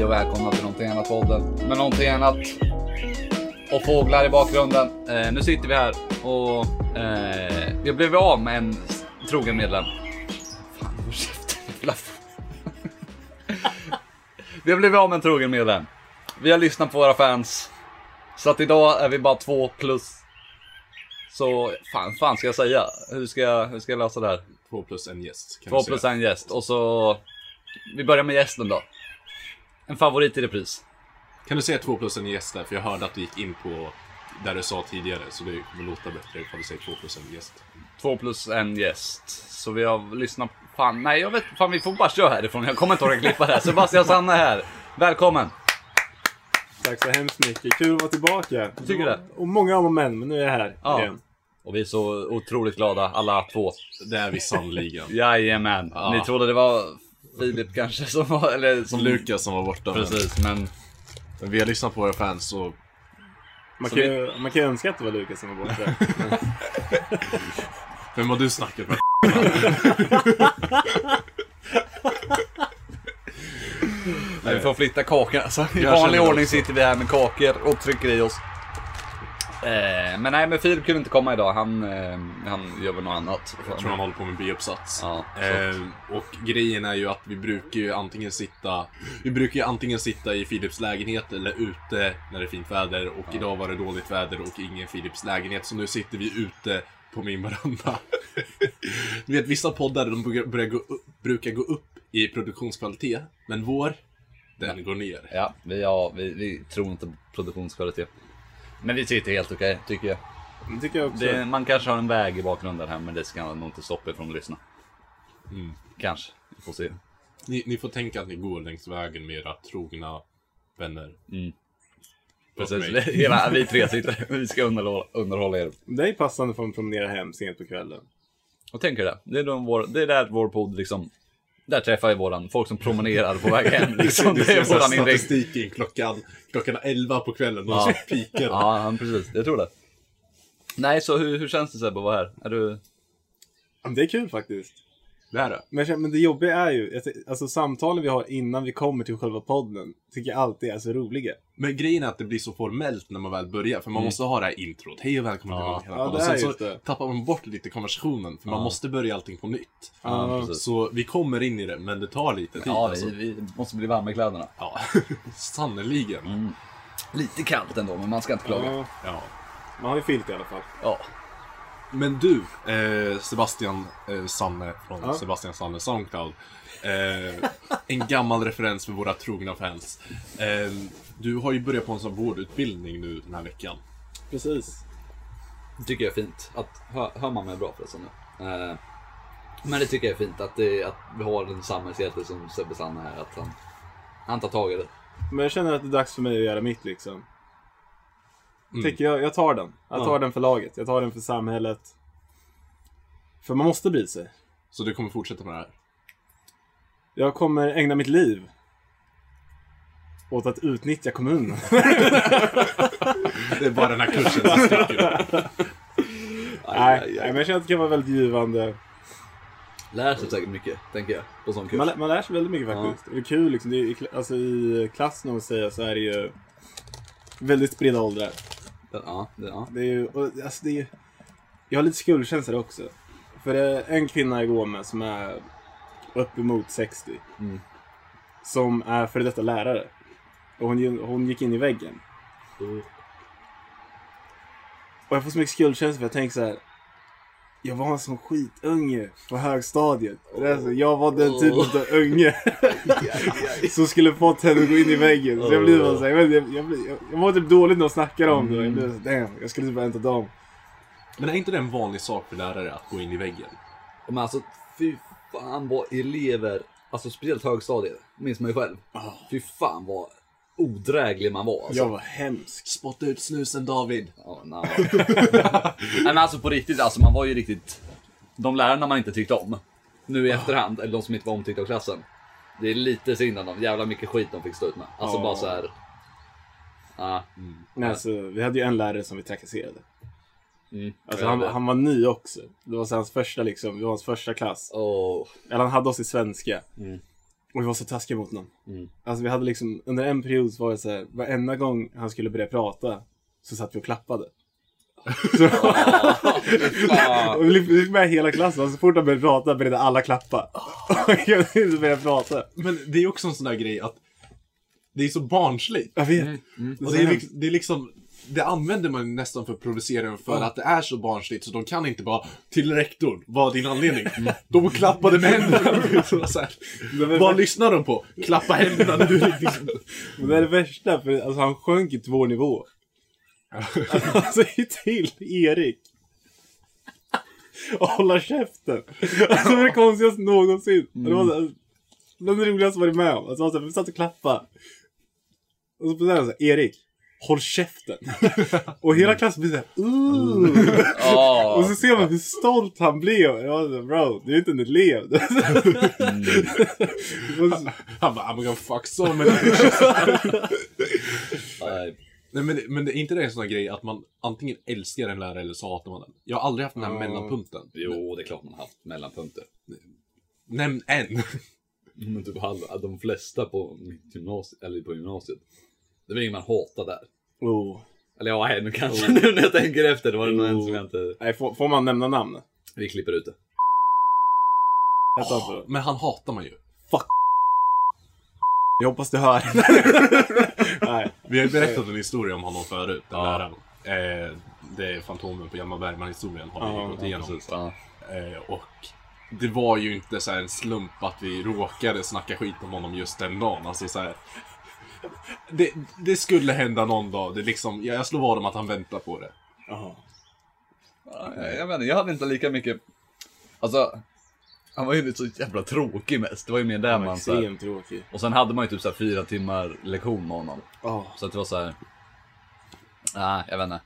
Hej och välkomna till någonting annat podden med någonting annat. Och fåglar i bakgrunden. Eh, nu sitter vi här och eh, vi har blivit av med en trogen medlem. Fan, håll käften Vi har blivit av med en trogen medlem. Vi har lyssnat på våra fans. Så att idag är vi bara två plus. Så fan, fan ska jag säga? Hur ska jag, hur ska jag lösa det här? Två plus en gäst. Kan Två plus en gäst och så... Vi börjar med gästen då. En favorit i repris. Kan du säga två plus en gäst där? För jag hörde att du gick in på där du sa tidigare. Så det kommer låta bättre ifall du säger två plus en gäst. Två plus en gäst. Så vi har lyssnat... Fan, nej jag vet Fan vi får bara köra härifrån. Jag kommer inte orka klippa det här. Sebastian Sanne här. Välkommen! Tack så hemskt mycket. Kul att vara tillbaka. Du tycker det? Och många om och men, men nu är jag här Ja. igen. Och vi är så otroligt glada alla två. Det är vi sannoliken. Jajamän. Ja. Ni trodde det var Filip kanske som var... Eller som... Lukas som var borta. men- Precis, men... Men vi har lyssnat på våra fans och Man Så kan, ju, man kan ju önska att det var Lukas som var borta. vem har du snackat med? Nej, vi får flytta kakorna. Alltså, I vanlig ordning sitter vi här med kakor och trycker i oss. Eh, men nej, men Filip kunde inte komma idag. Han, eh, han gör väl något annat. Jag tror han håller på med biuppsats. Ja, eh, och grejen är ju att vi brukar ju antingen sitta Vi brukar ju antingen sitta i Philips lägenhet eller ute när det är fint väder och idag var det dåligt väder och ingen Philips lägenhet så nu sitter vi ute på min veranda. du vet vissa poddar de börjar gå upp, brukar gå upp i produktionskvalitet men vår den går ner. Ja, vi, ja vi, vi tror inte på produktionskvalitet. Men vi sitter helt okej, tycker jag. Det tycker jag också. Det, man kanske har en väg i bakgrunden här, men det ska nog inte stoppa er från att lyssna. Mm. Kanske. Vi får se. Ni, ni får tänka att ni går längs vägen med era trogna vänner. Och Precis, hela, vi tre sitter Vi ska underhålla, underhålla er. Det är passande för att promenera hem sent på kvällen. Och tänker det. Det är, de vår, det är där vår podd liksom... Där träffar vi våran, folk som promenerar på väg hem. Liksom. Det är våran statistiken klockan, klockan 11 på kvällen. Och Ja. så pikar Ja, precis. Jag tror det. Nej, så hur, hur känns det Sebbe att vara här? Är du... Det är kul faktiskt. Det här då? Men, men det jobbiga är ju, alltså samtalen vi har innan vi kommer till själva podden, tycker jag alltid är så roliga. Men grejen är att det blir så formellt när man väl börjar. För man måste ha det här introt. Hej och välkommen Ja. till Ja, Våldhela det Och sen så det. tappar man bort lite konversationen. För man måste börja allting på nytt. Ja, Ja. Så vi kommer in i det, men det tar lite tid. Ja, alltså. vi, vi måste bli varma i kläderna. ja. sannerligen. Lite kallt ändå, men man ska inte klaga. Ja, Ja. man har ju filt i alla fall. Ja. Men du, eh, Sebastian eh, Sanne från Ja. Sebastian Sanne Soundcloud. Eh, en gammal referens för våra trogna fans. Eh, du har ju börjat på en sån vårdutbildning nu den här veckan. Precis. Det tycker jag är fint. Att, hör, hör man mig bra förresten nu? Eh, men det tycker jag är fint att, det, att vi har en samhällshjälte som Sebbe Sanne här. Att han, han tar tag i det. Men jag känner att det är dags för mig att göra mitt liksom. Tycker jag, jag tar den. Jag tar Ja. den för laget. Jag tar den för samhället. För man måste bry sig. Så du kommer fortsätta med det här? Jag kommer ägna mitt liv åt att utnyttja kommunen. Det är bara den här kursen som sticker. nej, men jag känner att det kan vara väldigt givande. Lär sig säkert mycket, tänker jag. På sån kurs. Man, lär- man lär sig väldigt mycket faktiskt. Det är kul liksom. Det är, alltså, I klassen om man säger så är det ju väldigt spridda åldrar. Ja, det, ja. Det är ju, och, alltså det är, ju- jag har lite skuldkänslor också. För det är en kvinna jag går med som är uppemot 60. Mm. Som är före detta lärare. Och hon, hon gick in i väggen. Och jag får så mycket skuldkänslor för jag tänker så här. Jag var en sån skitunge på högstadiet. Det är så, jag var den typen av unge. som skulle fått henne att gå in i väggen. Så jag blir bara så här, jag, vet, jag, jag, jag, jag var typ dålig när de snackade om det. Jag blev så, damn, jag skulle typ av dem. Men är inte det en vanlig sak för lärare att gå in i väggen? Men alltså, fy fan vad elever, alltså speciellt högstadiet, minns man ju själv. Fy fan vad odräglig man var. Alltså. Jag var hemsk. Spotta ut snusen David! Ja, nej. Nej men alltså på riktigt, alltså man var ju riktigt... De lärarna man inte tyckte om, nu i efterhand, eller de som inte var omtyckta av klassen. Det är lite synd om dem, jävla mycket skit de fick stå ut med. Alltså Ja. bara så här. Ja, Nej, alltså, vi hade ju en lärare som vi trakasserade. mm. Alltså, han, han var ny också. Det var så hans första liksom, det var hans första klass. Åh, Eller han hade oss i svenska. Mm. Och vi var så taskiga mot honom. Mm. Alltså vi hade liksom, under en period så var det så här, varenda gång han skulle börja prata så satt vi och klappade. Så, Fan. och vi fick med hela klassen och så fort han började prata började alla klappa. Och jag kunde inte prata. Men det är också en sån där grej att det är så barnsligt. Jag vet. Och det, är liksom, det är liksom, det använder man nästan för att provocera dem för att det är så barnsligt så de kan inte bara till rektorn, vad är din anledning? De klappade med händerna. Så så här, vad lyssnar de på? Klappa händerna när du liksom... Men det är det värsta, för alltså, han sjönk i två nivåer. Alltså till Erik. Och hålla käften. Alltså det var det konstigaste någonsin. Det var så- det var det roligaste jag varit med om. Alltså, alltså, vi satt och klappade. Och så på så här, Erik. Håll käften. Och hela klassen blir såhär, ooh. Ja. Och så ser man hur stolt han blev. Jag var så, bro, du är inte en elev. Så- Han bara, I'm gonna fuck so many Nej. Men, det- men det är inte det en sån här grej att man antingen älskar en lärare eller så hatar man den. Jag har aldrig haft den här Ja. mellanpunkten. Jo, det är klart man har haft mellanpunkter. Nämn en. Men typ alla, de flesta på mitt gymnasiet, eller på gymnasiet. Det var ingen man hatade där. oh. Eller ja, en kanske nu när jag tänker efter. Det var det nog en som jag inte... Nej, får, får man nämna namn? Vi klipper ut det. Så? Men han hatar man ju. Jag hoppas du hör. Nej. Vi har ju berättat en historia om honom förut, den Ja. läraren. Eh, det är Fantomen på Hjalmar Bergman-historien har vi Ja, gått igenom. Precis, ja. Eh, och det var ju inte så här en slump att vi råkade snacka skit om honom just den dagen. Alltså så här, det, det skulle hända någon dag. Det liksom, jag slår vad om att han väntar på det. Jaha. Ja, jag, jag, vet inte, jag hade inte lika mycket... Alltså, han var ju så jävla tråkig mest. Det var ju mer där man... Så här, tråkig. och sen hade man ju typ så här fyra timmar lektion med honom. Ja. Så att det var så här. Nej, jag vet inte.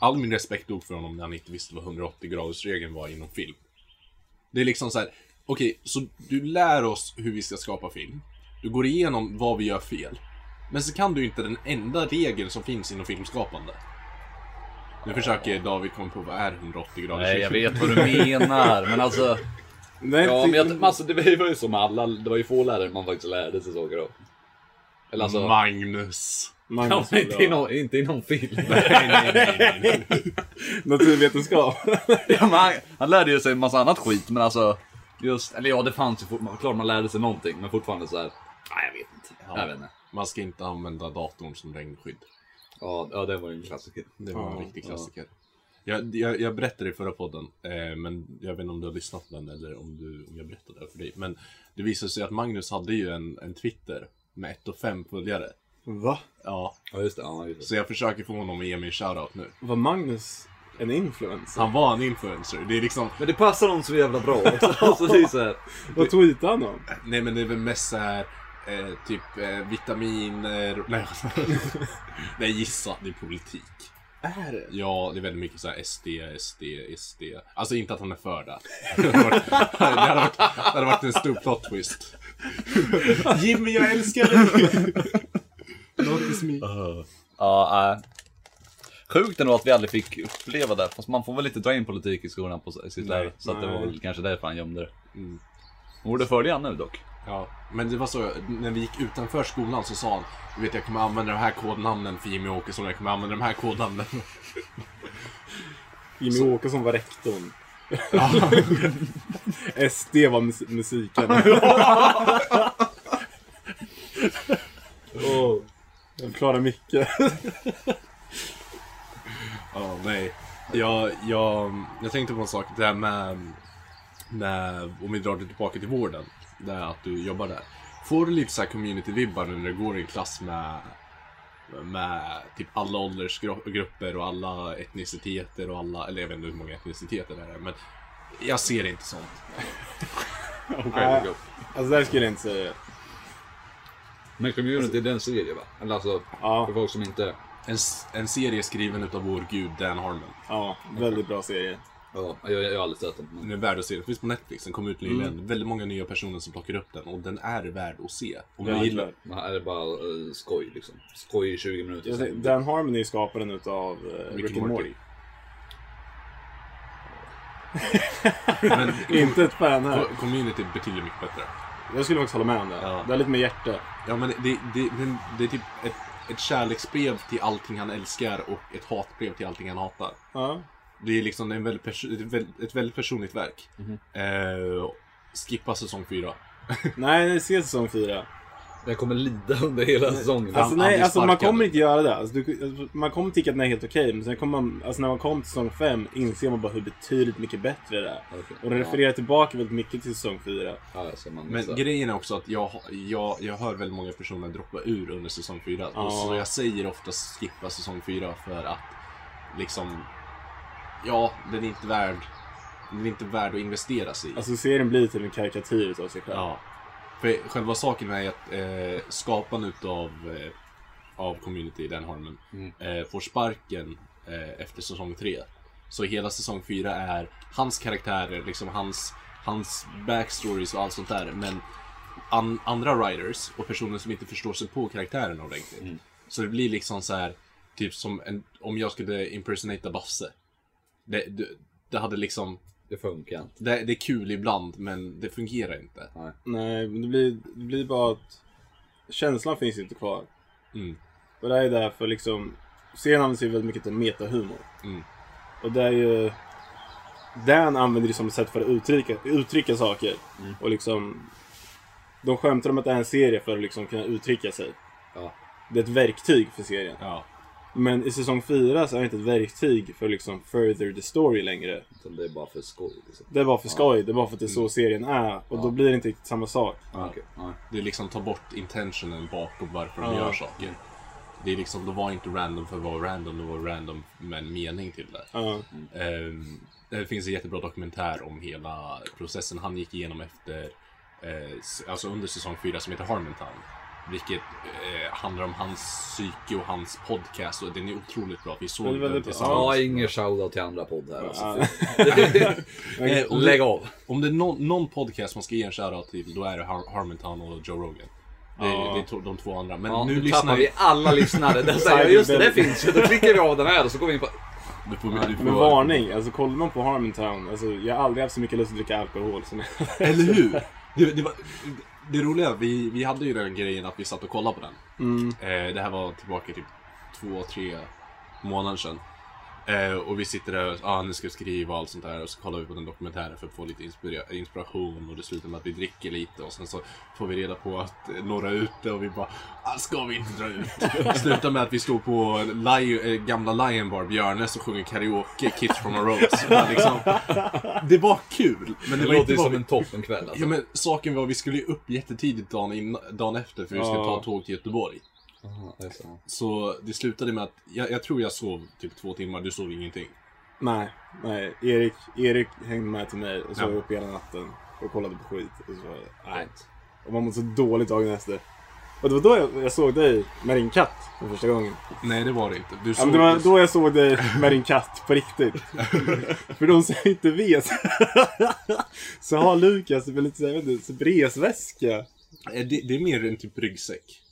All min respekt dog för honom när han inte visste vad 180 graders regeln var inom film. Det är liksom så här. okej, så du lär oss hur vi ska skapa film. Du går igenom vad vi gör fel. Men så kan du inte den enda regeln som finns inom filmskapande. Nu försöker David komma på vad är 180 graders Nej, jag vet vad du menar. Men alltså... Nej, Ja, men jag, alltså det var ju som alla. Det var ju få lärare man faktiskt lärde sig saker av. Eller alltså... Magnus. Ja, Magnus var inte, bra. inom, inte inom film. Nej, nej, nej, nej. Naturvetenskap. ja, men han, lärde ju sig en massa annat skit, men alltså... Just, eller ja, det fanns ju klart man lärde sig någonting, men fortfarande så här. Nej, jag vet inte. Jag vet inte. Man ska inte använda datorn som regnskydd. Ja, ja, det var en klassiker. Det var en Ja, riktig klassiker. Jag, jag, jag berättade i förra podden, eh, men jag vet inte om du har lyssnat på den eller om, du, om jag berättade det för dig. Men det visade sig att Magnus hade ju en, en Twitter med 1 och 5 följare. Va? Ja, Ja, just det. Ja, just det. så jag försöker få honom att ge mig en shoutout nu. Var Magnus en influencer? Han var en influencer. Det är liksom, Men det passar honom så jävla bra också. alltså, det är så här. Vad tweetade han om? nej men det är väl mest såhär, eh, typ eh, vitaminer, nej, nej gissa, det är politik. Är det? Ja, det är väldigt mycket så här SD, SD, SD. Alltså inte att han är för det. Det hade varit, det hade varit, det hade varit en stor plot twist. Jimmy, jag älskar dig! Notice me. Ja, äh. Sjukt ändå att vi aldrig fick uppleva det. Fast man får väl inte dra in politik i skolan på sitt läge. Så att det var väl kanske därför han gömde det. Mm. Borde följa han nu dock. Ja, men det var så, när vi gick utanför skolan så sa han Du vet, jag kommer använda de här kodnamnen för Jimmy Åkesson, jag kommer använda de här kodnamnen. Jimmy Åkesson var rektorn. SD var mus musiken. oh. Jag klarar mycket. Ja, nej. Jag, jag, jag tänkte på en sak, det här med, med, om vi drar det tillbaka till vården, det är att du jobbar där. Får du lite så här community-vibbar nu när du går i en klass med, med typ alla åldersgrupper och alla etniciteter och alla, eller jag vet inte hur många etniciteter det är, men jag ser inte sånt. Nej, alltså där skulle jag inte säga. Men community, det är en serie va? Eller alltså, Ja, för folk som inte... En, en serie skriven utav vår gud Dan Harmon. ja, väldigt bra serie. Ja, jag, jag har aldrig sett den. Den är värd att se. Den finns på Netflix. Den kom ut nyligen. Väldigt många nya personer som plockar upp den och den är värd att se. Om du Ja, gillar... Men här är det bara uh, skoj liksom. Skoj i 20 minuter. Jag sen. Dan Harmon är skaparen utav uh, Rick and Morty. Men Inte ett fan här. co- community är betydligt mycket bättre. Jag skulle faktiskt hålla med om det. Ja. Det är lite mer hjärta. Ja men det, det, det, det är typ ett, ett kärleksbrev till allting han älskar och ett hatbrev till allting han hatar. Ja. Det är liksom en väldigt perso- ett, väldigt, personligt verk. Mhm. Eh, skippa säsong 4. Nej, se säsong fyra. Jag kommer lida under hela säsongen. Alltså nej, alltså man kommer inte göra det. Alltså, du, alltså, man kommer tycka att den är helt okej, men sen kommer man, alltså när man kommer till säsong 5 inser man bara hur betydligt mycket bättre det är. Okej. Och den refererar tillbaka väldigt mycket till säsong 4. Ja, man Men grejen är också att jag, jag, jag hör väldigt många personer droppa ur under säsong 4. Ja. Så jag säger ofta skippa säsong 4 för att liksom... Ja, den är inte värd... Den är inte värd att investera sig i. Alltså serien blir till en karikatyr av sig själv. Ja. För själva saken är att eh, skaparen utav eh, av community, Dan Harmon, Mm. eh, får sparken eh, efter säsong 3. Så hela säsong 4 är hans karaktärer, liksom hans, hans backstories och allt sånt där. Men an, andra writers och personer som inte förstår sig på karaktärerna ordentligt. Mm. Så det blir liksom så här, typ som en, om jag skulle impersonata Basse. Det, det, det hade liksom, Det funkar inte. det, det är kul ibland men det fungerar inte. Nej. Nej, men det blir, det blir bara att känslan finns inte kvar. Mm. Och det är därför liksom, serien använder sig väldigt mycket till metahumor. Mm. Och det är ju, Dan använder det som ett sätt för att uttrycka, uttrycka saker. Mm. Och liksom, de skämtar om att det är en serie för att liksom kunna uttrycka sig. Ja. Det är ett verktyg för serien. Ja. Men i säsong 4 så är det inte ett verktyg för liksom further the story längre. Utan det är bara för skoj liksom. Det är bara för skoj, det är bara för att det är så serien är. Och då blir det inte riktigt samma sak. Ja, okej. Ja. Det liksom tar bort intentionen bakom varför de gör saker. Det är liksom, det var inte random för att vara random, det var random med en mening till det. Ja. Ehm, det finns en jättebra dokumentär om hela processen han gick igenom efter, eh, alltså under säsong 4 som heter Harmontown. Vilket eh, handlar om hans psyke och hans podcast och den är otroligt bra. Vi såg den tillsammans. Ja, ingen shoutout till andra podd här alltså. Eh, om, Lägg det, av. om det är någon, någon podcast man ska ge en shoutout till, då är det Har- Harmontown och Joe Rogan. Det, Ja. det är to, de två andra. Men Ja, nu nu lyssnar tappar vi... alla lyssnare. Säger, just det, det finns ju. Då klickar vi av den här och så går vi in på... Du får, du får, Men varning, alltså kollar man på Harmontown, alltså jag har aldrig haft så mycket lust att dricka alkohol som jag... Eller hur? Det, det, var, det roliga, vi, vi hade ju den grejen att vi satt och kollade på den. Mm. Eh, det här var tillbaka typ två, tre månader sedan. Eh, och vi sitter där och ah, nu ska vi skriva och allt sånt där och så kollar vi på den dokumentären för att få lite inspira- inspiration och det slutar med att vi dricker lite och sen så får vi reda på att eh, några är ute och vi bara ah, ska vi inte dra ut? Slutar med att vi står på Lion, eh, gamla Lion Bar, Björnes och sjunger karaoke, Kids from a Rose. Bara liksom, det var kul, men det, Det var låter inte som vi en toppenkväll alltså. Ja men saken var vi skulle ju upp jättetidigt dagen, innan, dagen efter för vi skulle Ja. ta tåg till Göteborg. Aha, det är så. Så det slutade med att jag, jag tror jag sov typ två timmar, du sov ingenting. Nej, nej. Erik, Erik hängde med till mig och så Ja. uppe hela natten och kollade på skit. Och så, nej. Och man mådde så dåligt dagen efter. Och det var då jag, jag såg dig med din katt för första gången. Nej det var det inte. Du Ja, sov, men det var då jag såg dig med din katt på riktigt. för de som inte vet så har Lukas en lite resväska. Eh, det, det är mer en typ ryggsäck.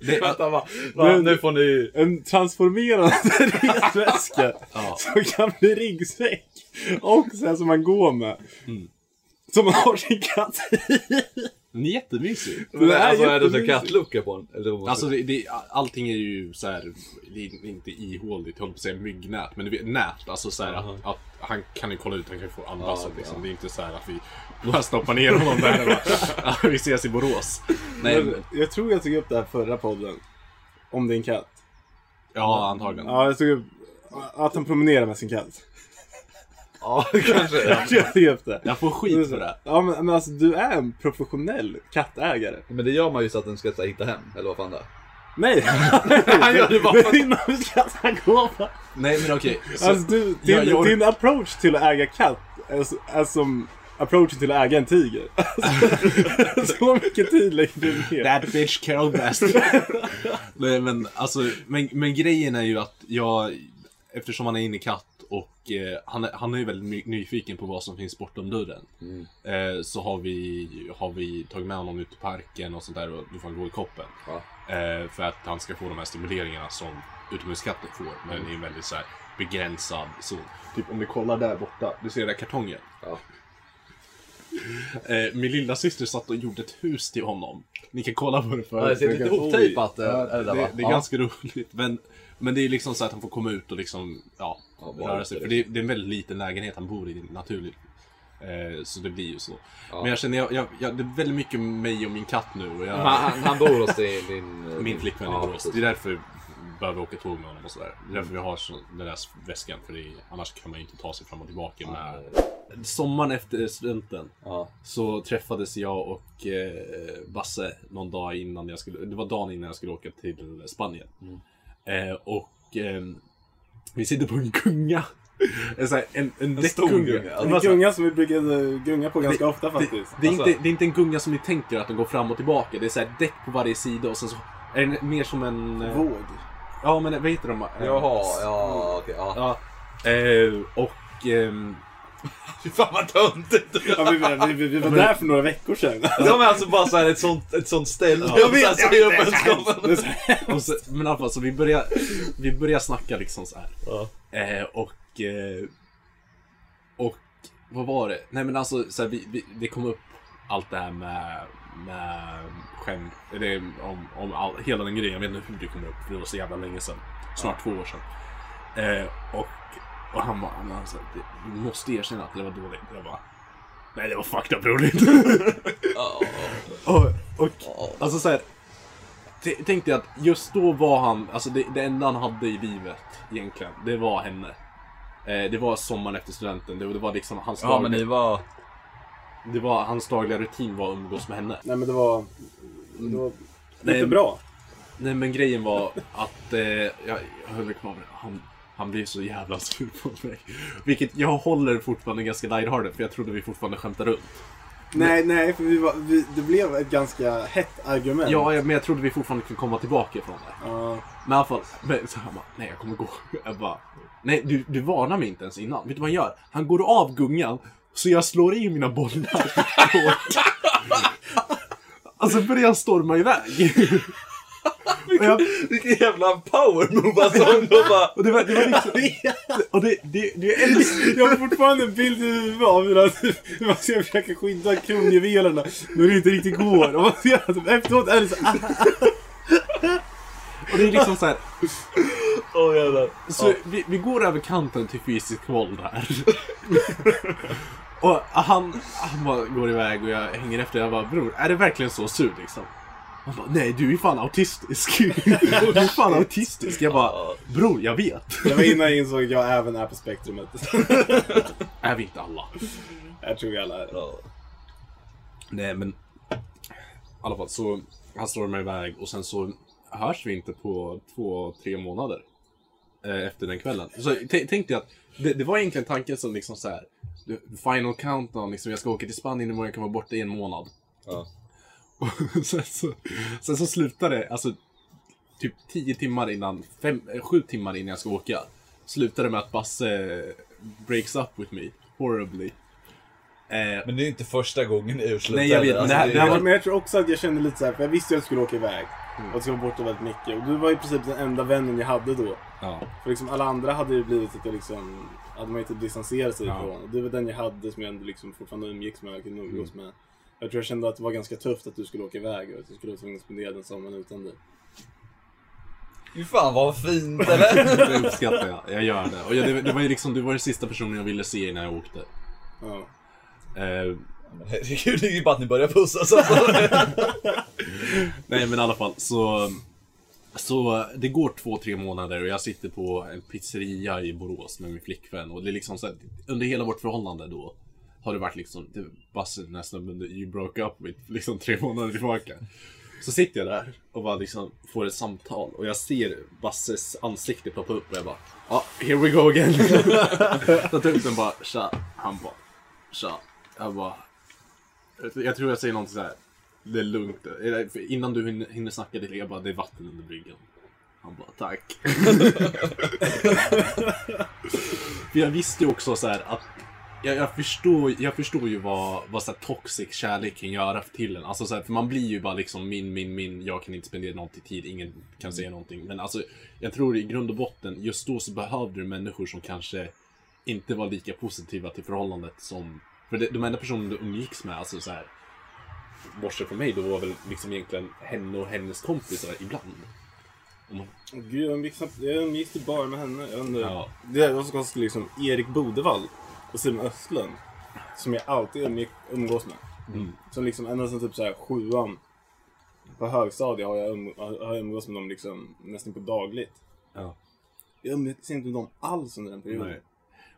Det, Vänta, va? Va? Nu får ni... En transformerande resväska Ja. som kan bli ryggsäck. Och sen som man går med. Mm. Som man har sin katt i. den är jättemysig. Det är alltså, är det jättemysigt. kattlucka på den? Eller vad man Alltså det, det, allting är ju så här, det är inte ihåligt, jag höll på att säga myggnät, men du vet nät. Alltså så här, Jaha. att, att han kan ju kolla ut, han kan ju få andas. Ja, liksom. ja. Det är inte så här att vi bara stoppar ner honom där och bara, "Ja, vi ses i Borås. Nej, Men jag tror jag tog upp det här förra podden. Om din katt. Ja, antagligen. Ja, jag tog upp att han promenerar med sin katt. Ja, kanske. Jag jag får skit för det. Ja men, men alltså du är en professionell kattägare. Men det gör man ju så att den ska så här, hitta hem, eller vad fan det är. Nej! Han gör det bara för- är inomhuskatt han går på. Nej men okej. så- Alltså du, din, jag- jag- din approach till att äga katt är, s- är som approachen till att äga en tiger. så mycket tid lägger du ner. That bitch Carol best. Nej men alltså, men, men grejen är ju att jag, eftersom han är inne i katt och eh, han, är, han är ju väldigt ny- nyfiken på vad som finns bortom dörren. Mm. Eh, så har vi, har vi tagit med honom ut i parken och sånt där och då får han gå i koppen. Ja. Eh, för att han ska få de här stimuleringarna som utomhuskatter får. Men det är en väldigt så här begränsad zon. Typ om vi kollar där borta, du ser den där kartongen? Ja. Eh, min lilla syster satt och gjorde ett hus till honom. Ni kan kolla på det för Ja, det ser lite ihoptejpat, Oj. eh, det det, det är Ja. ganska roligt. Men, men det är liksom så att han får komma ut och liksom, ja, Ja, röra sig. För det, det är en väldigt liten lägenhet han bor i naturligt. Eh, så det blir ju så. Ja. Men jag känner, jag, jag, jag, det är väldigt mycket mig och min katt nu. Och jag, Han, han, bor hos din... din min flickvän i ja, Borås. precis. Det är därför vi behöver åka tåg med honom och sådär. Det är därför vi har så, den där väskan. För är, annars kan man ju inte ta sig fram och tillbaka med... Sommaren efter studenten Ja. så träffades jag och eh, Basse någon dag innan jag skulle, det var dagen innan jag skulle åka till Spanien. Eh, och eh, vi sitter på en gunga. En, här- en, en, En stor gunga. Det En gunga som vi brukade gunga på ganska ofta det, faktiskt. det, är Alltså- inte, det är inte en gunga som ni tänker att den går fram och tillbaka. Det är så här däck på varje sida och sen så är den mer som en... eh, Våg. Ja men vad heter de? Eh, Jaha, ja okej. ja. Ja. Eh, och... Fy fan vad töntigt! Ja, vi, vi, vi, vi var där för några veckor sedan. Ja men alltså bara såhär ett sånt, ett sånt ställe. Jag vet, Så här, jag vet, upp det är så är så så, men i alla fall, så vi börjar, vi börjar snacka liksom så här. Ja. Eh, och... Eh, och vad var det? Nej men alltså, så här, vi, vi, det kom upp allt det här med, med skämt, eller om, om all, hela den grejen. Jag vet inte hur det kom upp, för det var så jävla länge sedan. Snart två år sedan. Eh, och, och han bara, han bara så här, du måste erkänna att det var dåligt. Jag bara, nej det var fucked up roligt. Och, och alltså så här, t- Tänk dig att just då var han, alltså det, det enda han hade i livet egentligen, det var henne. Eh, det var sommaren efter studenten, det, det var liksom hans, Ja men dagliga, ni var... det var, hans dagliga rutin var att umgås med henne. Nej men det var... Det var lite bra. Nej men grejen var att, eh, jag, jag höll kvar med han, han blev så jävla sur på mig. Vilket jag håller fortfarande ganska lighthearted för jag trodde vi fortfarande skämtade runt. Nej, nej, för vi var, vi, det blev ett ganska hett argument. Ja, men jag trodde vi fortfarande kunde komma tillbaka ifrån det. Ja. Men i alla fall, men, så han bara, nej jag kommer gå. Jag bara, nej du, du varnar mig inte ens innan. Vet du vad han gör? Han går av gungan, så jag slår i mina bollar. alltså börjar storma iväg. Jag, Vilken jävla power move alltså. De bara... och det var, det var liksom, och det, det, det är Jag har fortfarande en bild i huvudet av hur att man ska försöka skydda kronjuvelerna när det inte riktigt går. Och man ser att efteråt är det så och det är liksom så här. Åh jävlar. Så vi, vi går över kanten till fysisk våld här. och han, han bara går iväg och jag hänger efter. Jag bara, bror, är det verkligen så sur liksom? Han bara, nej du är fan autistisk. du är fan autistisk. Jag bara, bror jag vet. Det var innan jag insåg att jag även är på spektrumet. Är vi inte alla? Jag tror vi alla är. Ja. Nej men, i alla fall så, han slår mig iväg och sen så hörs vi inte på två, tre månader. Eh, efter den kvällen. Så t- tänk dig att det, det var egentligen tanken som liksom så här. Final countdown, liksom, jag ska åka till Spanien imorgon, jag kan vara borta i en månad. Ja. Och sen så, sen så slutar det, alltså typ 10 timmar innan, 7 timmar innan jag ska åka. Slutar det med att Basse breaks up with me, horribly. Eh, Men det är inte första gången ni urslutar. Nej, jag vet, men det här- är- det här var- Men jag tror också att jag kände lite så här, för jag visste att jag skulle åka iväg. Mm. Och jag skulle vara borta väldigt mycket. Och du var i princip den enda vännen jag hade då. ja. För liksom alla andra hade ju blivit att jag liksom, hade man ju typ distanserat sig Ja. ifrån. Och du var den jag hade som jag ändå liksom fortfarande umgicks med och kunde Mm. umgås med. Jag tror jag kände att det var ganska tufft att du skulle åka iväg och att du skulle vara tvungen att spendera den sommaren utan dig. Fy fan vad fint eller? Det uppskattar jag, jag gör det. Och jag, det, det var ju liksom, du var den sista personen jag ville se innan jag åkte. Ja. Eh, Herregud, det är ju bara att ni börjar pussas alltså. nej men i alla fall så... Så det går två, tre månader och jag sitter på en pizzeria i Borås med min flickvän och det är liksom så här, under hela vårt förhållande då har det varit liksom, det Basse nästan men you broke up with liksom tre månader tillbaka. Så sitter jag där och bara liksom får ett samtal och jag ser Basses ansikte ploppa upp och jag bara Ja, here we go again. Så tar upp den bara tja. Han bara tja. Jag bara Jag tror jag säger någonting så här. Det är lugnt. För Innan du hinner, hinner snacka lite, jag bara det är vatten under bryggan. Han bara tack. för jag visste ju också så här att jag, jag, förstår, jag förstår ju vad, vad så här toxic kärlek kan göra till en. Alltså så här, för man blir ju bara liksom min, min, min, jag kan inte spendera någonting tid, ingen kan säga någonting. Men alltså, jag tror i grund och botten, just då så behövde du människor som kanske inte var lika positiva till förhållandet som För det, de enda personerna du umgicks med, alltså så här. Bortsett från mig, då var väl liksom egentligen henne och hennes kompisar ibland. Åh, Gud, jag umgicks, jag umgicks bara med henne. Jag undrar, Ja. Det var så konstigt liksom Erik Bodevall och Simon Östlund. Som jag alltid umgick, umgås med. Mm. Som liksom ända sedan typ så här sjuan på högstadiet har jag, um, har jag umgås med dem liksom nästan på dagligt. Ja. Jag umgicks inte med dem alls under den perioden. Nej.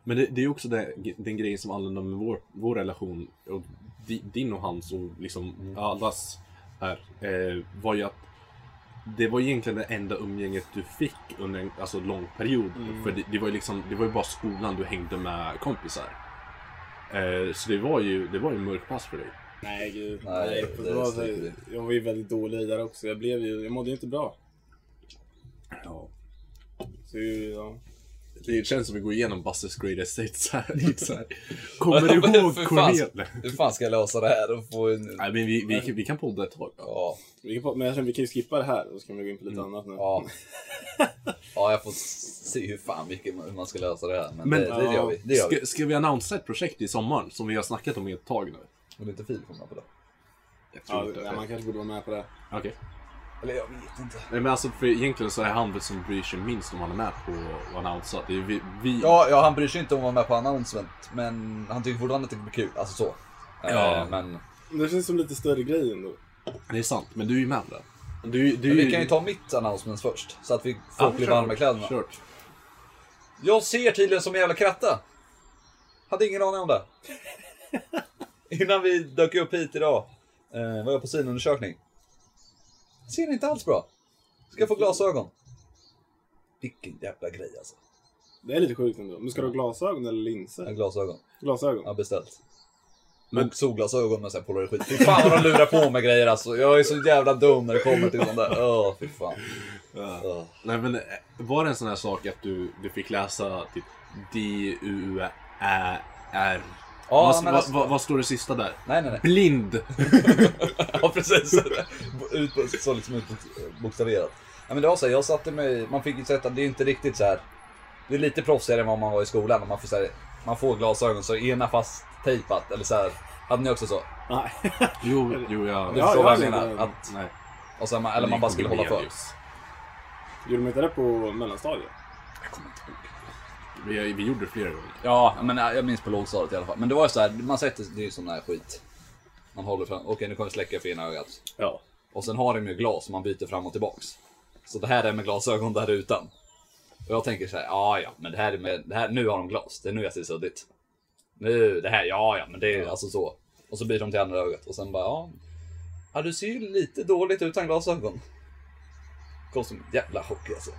Men det, det är också det, den grejen som använder med vår, vår relation, och di, din och hans och liksom allas här, eh, var ju att det var egentligen det enda umgänget du fick under en alltså, lång period. För det, det, var ju liksom, det var ju bara skolan du hängde med kompisar. Eh, så det var ju, det var ju mörkpass för dig. Nej, gud. Nej, Nej, det det var, jag var ju väldigt dålig där också. Jag blev ju, jag mådde ju inte bra. Ja. Så ja. Det känns som att vi går igenom Busters Greatest Hits här. Lite så här. Kommer du ihåg Cornel? Hur fan ska jag lösa det här och få en... Nej men vi, vi, vi kan podda ett tag. Ja, Vi kan, men jag känner vi kan ju skippa det här och så kan vi gå in på lite annat nu. ja. Ja, jag får se hur fan mycket man- hur man ska lösa det här. Men, Men- det, det gör vi. Det gör vi. Ska, ska vi annonsera ett projekt i sommaren som vi har snackat om i ett tag nu? Vill inte Filip med på det? Jag tror Ja, inte ja, det. man kanske borde vara med på det. Okej. Eller jag vet inte. Nej men alltså för egentligen så är han väl som bryr sig minst om han är med på att annonsera. Det är vi, vi... Ja, ja, han bryr sig inte om att vara med på announcement, men han tycker fortfarande att det blir kul. Alltså så. Ja. Eh, men Det känns som lite större grej ändå. Det är sant, men du är ju med där. Du, du, men vi kan ju ta mitt announcement först, så att vi folk blir varma i kläderna. Kört. Jag ser tydligen som en jävla kratta. Hade ingen aning om det. Innan vi dök upp hit idag eh, var jag på synundersökning. Ser inte alls bra. Ska jag få glasögon? Vilken jävla grej alltså. Det är lite sjukt ändå. Men ska du ha glasögon eller linser? glasögon. Glasögon? Jag har beställt. Men- Och solglasögon med sån här polaroid skit. Fy fan vad de lurar på med grejer alltså. Jag är så jävla dum när det kommer till sånt där. Åh, fy fan. Åh. Nej men eh, var det en sån här sak att du, du fick läsa typ D-U-Ä-R? Ja, vad, men vad, alltså- vad, vad står det sista där? Nej, nej, nej. Blind! Ja, precis. Ut, så liksom utbokstaverat. Ja, men det var så här, jag satte mig, man fick ju sätta, det är inte riktigt så här. Det är lite proffsigare än vad man var i skolan. och Man får, så här, man får glasögon så ena fast tejpat eller så här. Hade ni också så? Nej. Jo, jo jag... Du Ja, förstår vad jag menar? Att, Nej. och sen, man- eller man bara skulle hålla för. Gjorde de inte det på mellanstadiet? Jag kommer inte ihåg. Vi, vi gjorde det flera gånger. Ja, men jag minns på lågstadiet i alla fall. Men det var ju så här, man sätter, det är ju sån här skit. Man håller fram, okej nu kommer vi släcka för ena ögat. Ja. Och sen har de ju glas som man byter fram och tillbaks. Så det här är med glasögon där utan. Och jag tänker så här, ja ja, men det här är med, det här, nu har de glas. Det är nu jag ser suddigt. Nu, det här, ja ja, men det är alltså så. Och så byter de till andra ögat och sen bara, ja. Ja, du ser ju lite dåligt utan glasögon. Kom som en jävla chock alltså.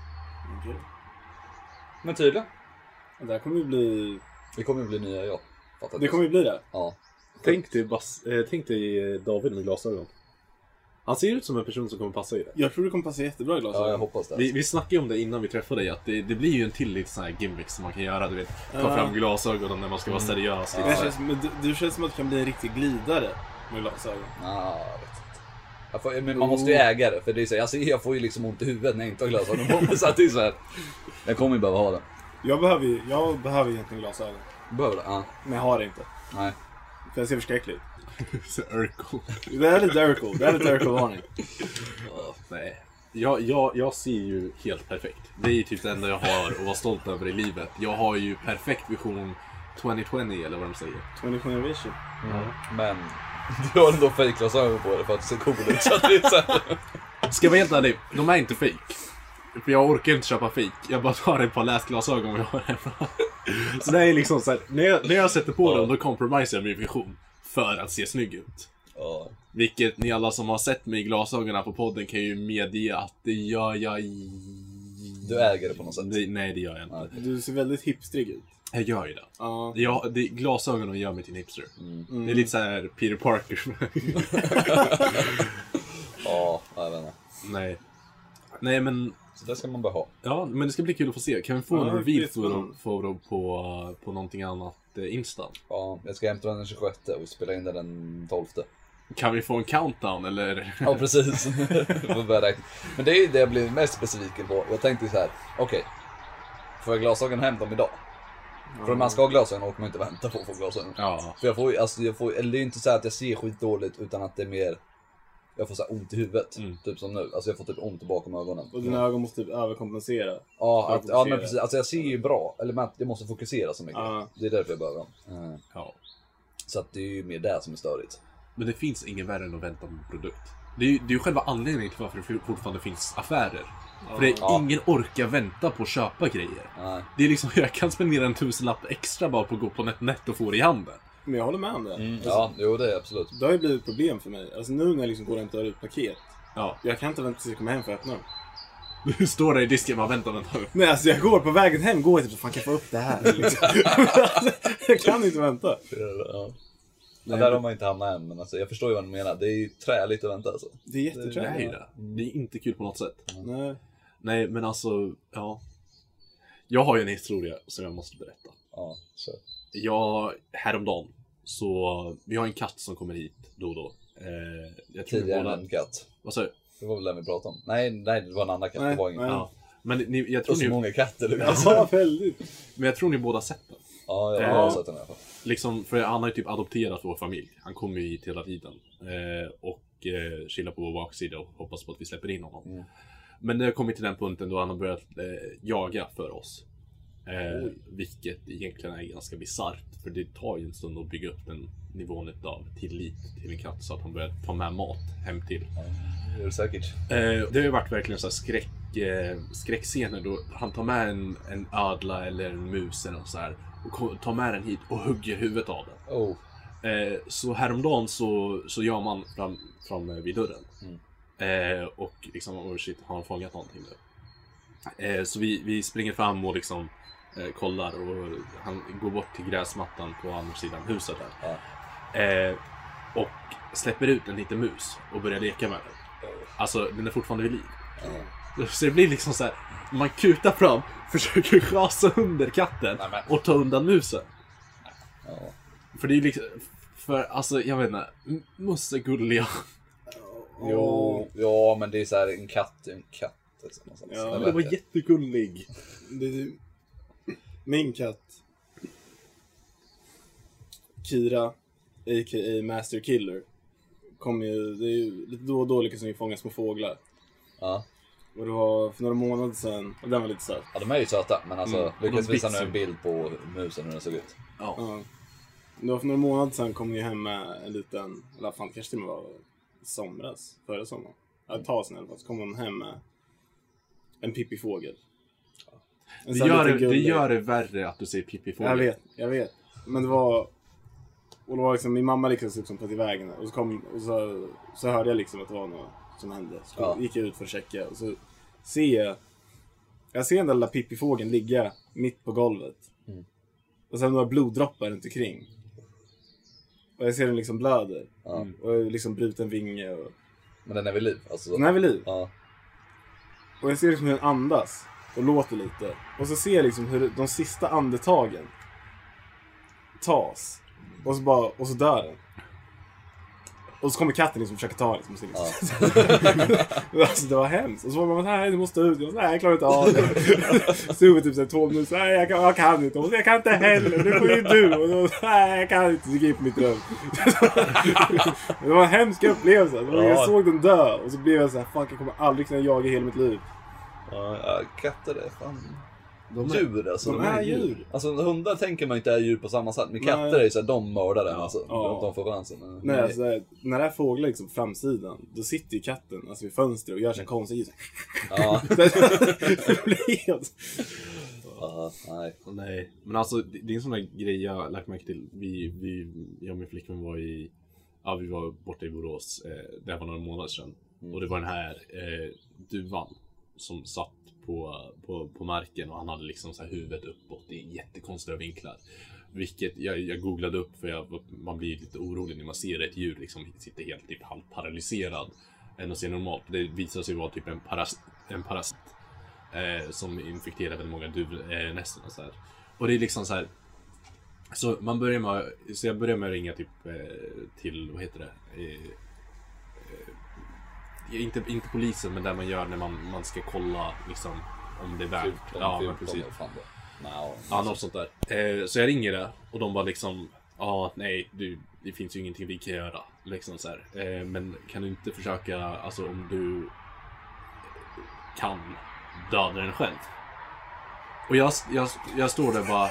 Okej. Men tydligen. Det här kommer ju bli... Det kommer ju bli nya jag. Fattar Det kommer ju bli det. Ja. Tänk dig, Bas, eh, tänk dig eh, David med glasögon. Han ser ut som en person som kommer passa i det. Jag tror det kommer passa jättebra i glasögon. Ja, jag hoppas det. Vi, vi snackade ju om det innan vi träffade dig, att det, det blir ju en till lite sån här gimmick som man kan göra. Du vet, ta Ja. fram glasögonen när man ska vara seriös. Det lite så här. känns, men du, du känns som att du kan bli en riktig glidare med glasögon. Ja, jag vet inte. Jag får, men man måste ju äga det, för det är så, jag, ser, jag får ju liksom ont i huvudet när jag inte har glasögon på mig. Så att det är så här, jag kommer ju behöva ha det. Jag behöver ju jag behöver egentligen glasögon. Du behöver det? Ja. Men jag har det inte. Nej. För jag ser förskräcklig ut. Så Urkel. Det är lite Urkel. Det är lite Urkel-varning. Nej. Jag, jag, jag ser ju helt perfekt. Det är ju typ det enda jag har att vara stolt över i livet. Jag har ju perfekt vision 2020 eller vad de säger. 2020 vision. Men du har ändå fejkglasögon på dig för att det ser cool ut. Så att det är så här. Ska jag vara helt ärlig, de är inte fake. För jag orkar inte köpa fake. Jag bara tar ett par läsglasögon vi har hemma. Så det är liksom så här, när jag, när jag sätter på dem då compromisar jag min vision. För att se snygg ut. Ja. Vilket ni alla som har sett mig i glasögonen på podden kan ju medge att det gör jag. Du äger det på något sätt. Det, nej, det gör jag inte. Du ser väldigt hipstrig ut. Jag gör ju det. Ja. Ja, det, glasögonen gör mig till en hipster. Mm. Det är lite så här Peter Parker. Ja, jag vet inte. nej. Nej, men... Så det ska man bara ha. Ja, men det ska bli kul att få se. Kan vi få Ja, en det blir reveal photo, spännande. photo på, på någonting annat eh, Insta? Ja, jag ska hämta den den 26 och spela in den den 12. Kan vi få en countdown eller? Ja, precis. Men det är ju det jag blir mest besviken på. Jag tänkte så här, okej. får jag glasögon hem dem idag? För om man ska ha glasögon orkar man inte vänta på att få glasögon. Ja. För jag får ju, alltså jag får, eller det är ju inte så här att jag ser skitdåligt utan att det är mer jag får så här ont i huvudet, Mm. typ som nu. Alltså jag får typ ont bakom ögonen. Och dina ögon måste typ överkompensera. Ja, att ja men precis. Alltså jag ser ju bra, eller men jag måste fokusera så mycket. Ja. Det är därför jag behöver dem. Eh, ja. Så att det är ju mer det som är störigt. Men det finns ingen värre än att vänta på en produkt. Det är ju det är ju själva anledningen till varför det fortfarande finns affärer. För det är Ja. ingen orkar vänta på att köpa grejer. Nej. Det är liksom, jag kan spendera en tusenlapp extra bara på att gå på NetNet och få det i handen. Men jag håller med om det. Mm, Alltså, ja, jo det är absolut. Det har ju blivit ett problem för mig. Alltså nu när jag liksom går och hämtar ut paket. Ja. Jag kan inte vänta tills jag kommer hem för att öppna dem. Du står där i disken och bara vänta, vänta. Nej alltså jag går på vägen hem, går jag typ så fan kan jag få upp det här? Liksom. jag kan inte vänta. Ja. Där har man inte hamnat än, men alltså, jag förstår ju vad du menar. Det är ju träligt att vänta alltså. Det är Det är jätteträligt. det. Det är inte kul på något sätt. Nej. Nej, men alltså, ja. Jag har ju en historia som jag måste berätta. Ja, så. Jag, häromdagen, så vi har en katt som kommer hit då och då. Eh, jag tror vi Tidigare båda... en katt. Vad sa du? Det var väl den vi pratade om. Nej, nej det var en annan katt. Nej, det var ingen. Ja. Men ni, jag, tror så ni, många katter. Ja, väldigt. men jag tror ni båda sett den. Ja, jag Ja. har sett den i alla fall. Liksom, för han har ju typ adopterat vår familj. Han kommer ju hit hela tiden. Eh, och eh, chillar på vår baksida och hoppas på att vi släpper in honom. Mm. Men det har kommit till den punkten då han har börjat eh, jaga för oss. Eh, vilket egentligen är ganska bisarrt. För det tar ju en stund att bygga upp den nivån av tillit till en katt så att han börjar ta med mat hem till. Ja, det är det säkert. Eh, det har ju varit verkligen så skräck, eh, skräckscener då han tar med en, en ödla eller en mus eller så här och tar med den hit och hugger huvudet av den. Oh. Eh, så häromdagen så, så gör man fram, fram vid dörren. Mm. Eh, och liksom, oh shit, har han fångat någonting nu? Eh, så vi, vi springer fram och liksom eh, kollar och han går bort till gräsmattan på andra sidan huset där. Ja. Eh, och släpper ut en liten mus och börjar leka med den. Alltså, den är fortfarande vid liv. Ja. Så det blir liksom så här. man kutar fram, försöker schasa under katten Nej, men- och ta undan musen. Ja. För det är liksom, för alltså jag vet inte, m- mus är gulliga. Jo, ja men det är så här en katt, en katt. Någonstans. Ja, Det vet var jättegullig. Det är min katt. Kira, a.k.a. Master Killer. Kommer ju, det är ju lite då och då lyckas ju fånga små fåglar. Ja. Och det var för några månader sedan, och den var lite söt. ja, de är ju söta, men alltså Mm, lyckas de visa nu bits ju. en bild på musen hur den såg ut. Ja. Ja. Det var för några månader sedan kom ju hem med en liten, eller fan kanske till och med var i somras, förra sommaren. Ja, ett tag sedan i alla fall, så kom hon hem med en pippifågel. Det gör, det, det gör det värre att du säger Pippi Fågel. Jag vet, jag vet. Men det var... Och det var liksom, min mamma lyckades liksom ta till vägen och så, kom, och så, så hörde jag liksom att det var något som hände. Så Ja. gick jag ut för att checka och så ser jag... Jag ser den där lilla pippifågeln ligga mitt på golvet. Mm. Och sen några bloddroppar runt omkring. Och jag ser den liksom blöder. Ja. Och liksom bruten vinge och... Men den är vid liv. Alltså, Den är vid liv. Ja. Och jag ser liksom hur den andas och låter lite. Och så ser jag liksom hur de sista andetagen tas. Och så, bara, och så dör den. Och så kommer katten liksom försöka ta liksom, så liksom. alltså, Det var hemskt. Och så var man nej du måste ut. Jag, bara, nej jag klarar inte av det. Stod i typ såhär två minuter. Nej jag kan, jag kan inte. Och så, jag kan inte heller. Det får ju du. Och då, nej jag kan inte. Så gick jag in på mitt rum. det var en hemsk upplevelse. Ja. Jag såg den dö. Och så blev jag såhär, fuck jag kommer aldrig kunna jaga i hela mitt liv. Ja, katter är fan De är- djur alltså. De är djur. Alltså hundar tänker man inte är djur på samma sätt. Men Nej. katter är ju såhär, de mördar den alltså. Ja. De, får chansen. Nej, alltså, när det är fåglar liksom på framsidan, då sitter ju katten alltså, vid fönstret och gör sig konstiga ljud. Ja. det blir helt... ja, nej. Nej, men alltså det är en sån där grej jag har lagt märke till. Vi, vi, jag och min flickvän var i, ja vi var borta i Borås, eh, det här var några månader sedan. Och det var den här eh, duvan som satt på, på, på marken och han hade liksom så här huvudet uppåt i jättekonstiga vinklar. Vilket jag, jag googlade upp för jag, man blir lite orolig när man ser ett djur liksom sitta helt typ halvparalyserad. Än att se normalt. Det visar sig vara typ en, paras, en parasit eh, som infekterar väldigt många duvnästen och så här. Och det är liksom så här. Så man börjar med, så jag börjar med att ringa typ eh, till, vad heter det? Eh, inte, inte polisen, men där man gör när man, man ska kolla liksom om det är värt. Ja, men precis. Fan, Ja, Ja, något sånt där. Eh, så jag ringer det och de bara liksom, ja, nej, du, det finns ju ingenting vi kan göra. Liksom så. Eh, men kan du inte försöka, alltså om du kan döda den själv? Och jag, jag, jag står där bara,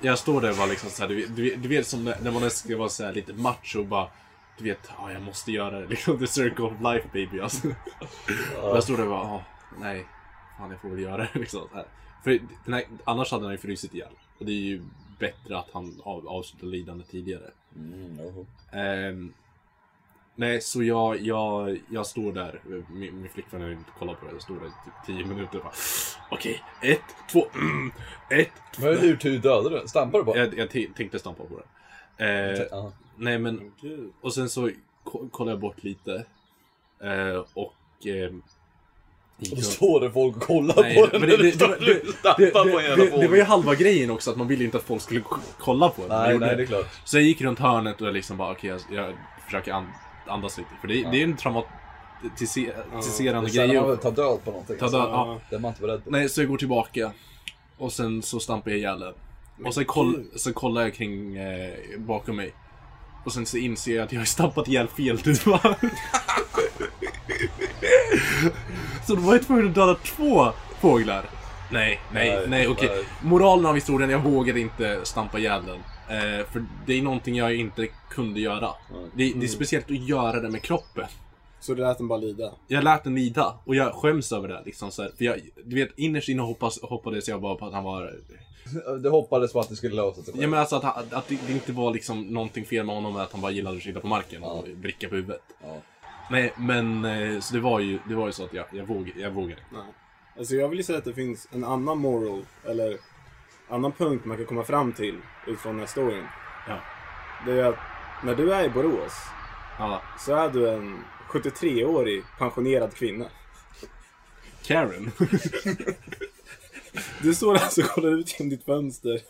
jag står där bara liksom så här, du, du, du vet som när när man ska vara så lite macho och bara, du vet, ja, jag måste göra det. Liksom, the circle of life baby alltså. Och jag står där och bara, ja, nej, fan jag får väl göra det liksom. Så här. För den här, annars hade han ju frusit ihjäl. Och det är ju bättre att han av, avslutar lidande tidigare. Mm. Ehm, nej, så jag, jag, jag står där. Min, min flickvän har inte kollat på det. Jag står där i typ 10 minuter och bara Okej, ett, två, mm, ett, två. Men hur dödade du den? Stampade du på den? Jag, jag tänkte stampa på den. Eh, Ja. Nej men, och sen så ko- kollar jag bort lite. Eh, och... Eh, Och då står det folk och kollar Nej, på den men det, det, det, det, det, det, det var ju halva grejen också, att man ville inte att folk skulle kolla på den. Nej, nej, det är klart. Så jag gick runt hörnet och jag liksom bara, okej, jag, jag försöker and, andas lite. För det, det är en traumatiserande Det är grej. man att- vill ta död på någonting. Ta död, ja. Det är man inte beredd på. Nej, så jag går tillbaka. Och sen så stampar jag ihjäl den. Och sen, koll, sen kollar jag kring eh, bakom mig. Och sen så inser jag att jag har stampat ihjäl fel duva. så då var jag tvungen att döda två fåglar. Nej, nej, Nej, nej, okej. nej. Moralen av historien, jag vågade inte stampa ihjäl den. Eh, för det är någonting jag inte kunde göra. Det, det är speciellt att göra det med kroppen. Så du lät den bara lida? Jag lät den lida och jag skäms över det. Liksom, så här. För jag, du vet, innerst inne hoppas, hoppades jag bara på att han var... Det hoppades på att det skulle lösa sig. Ja, men alltså att, han, att det, inte var liksom någonting fel med honom, att han bara gillade att sitta på marken och Ja. vricka på huvudet. Ja. Nej, men eh, så det var ju, det var ju så att jag, jag, våg, jag vågade. Nej. Alltså jag vill ju säga att det finns en annan moral, eller annan punkt man kan komma fram till utifrån den här storyn. Ja. Det är att när du är i Borås Ja. så är du en 73-årig pensionerad kvinna. Karen. Du står alltså och kollar ut genom ditt fönster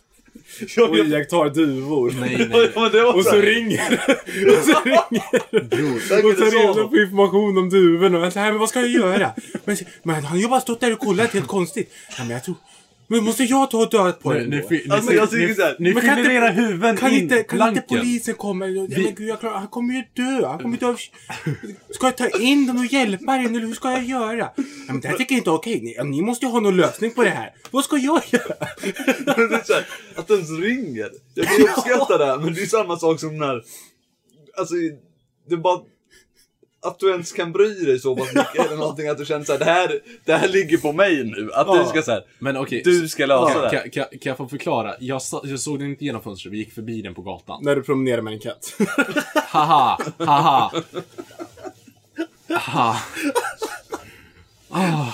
och iakttar duvor. nej, nej. Men det var Och så här- ringer Och så ringer Och tar reda på information om duvorna. Och jag säger, men vad ska jag göra? Men, men han har ju bara stått där och kollat helt konstigt. Ja, men jag tror... Men måste jag ta och döda på Nu, den nu, då? fi- ni, Alltså, jag tycker ni, så här, ni men kan fyller inte- era huvuden Kan in inte, kan inte polisen komma? Vi- men gud, jag klarar, han kommer ju dö. Han kommer dö. av- Ska jag ta in dem och hjälpa den eller hur ska jag göra? Ja, men det här tycker jag inte är okej. Ni, ni måste ju ha någon lösning på det här. Vad ska jag göra? Men det är så här, att den ens ringer. Jag kan uppskatta det, men det är samma sak som när... Alltså, det är bara... Att du ens kan bry dig så pass mycket eller någonting att du känner såhär, det här, det här ligger på mig nu. Att Ja. du ska säga, Men okej. du ska lösa kan, det. kan, kan, kan jag få förklara? Jag, sa, jag såg den inte genom fönstret, vi gick förbi den på gatan. När du promenerar med en katt. Haha, haha. Haha. Ah.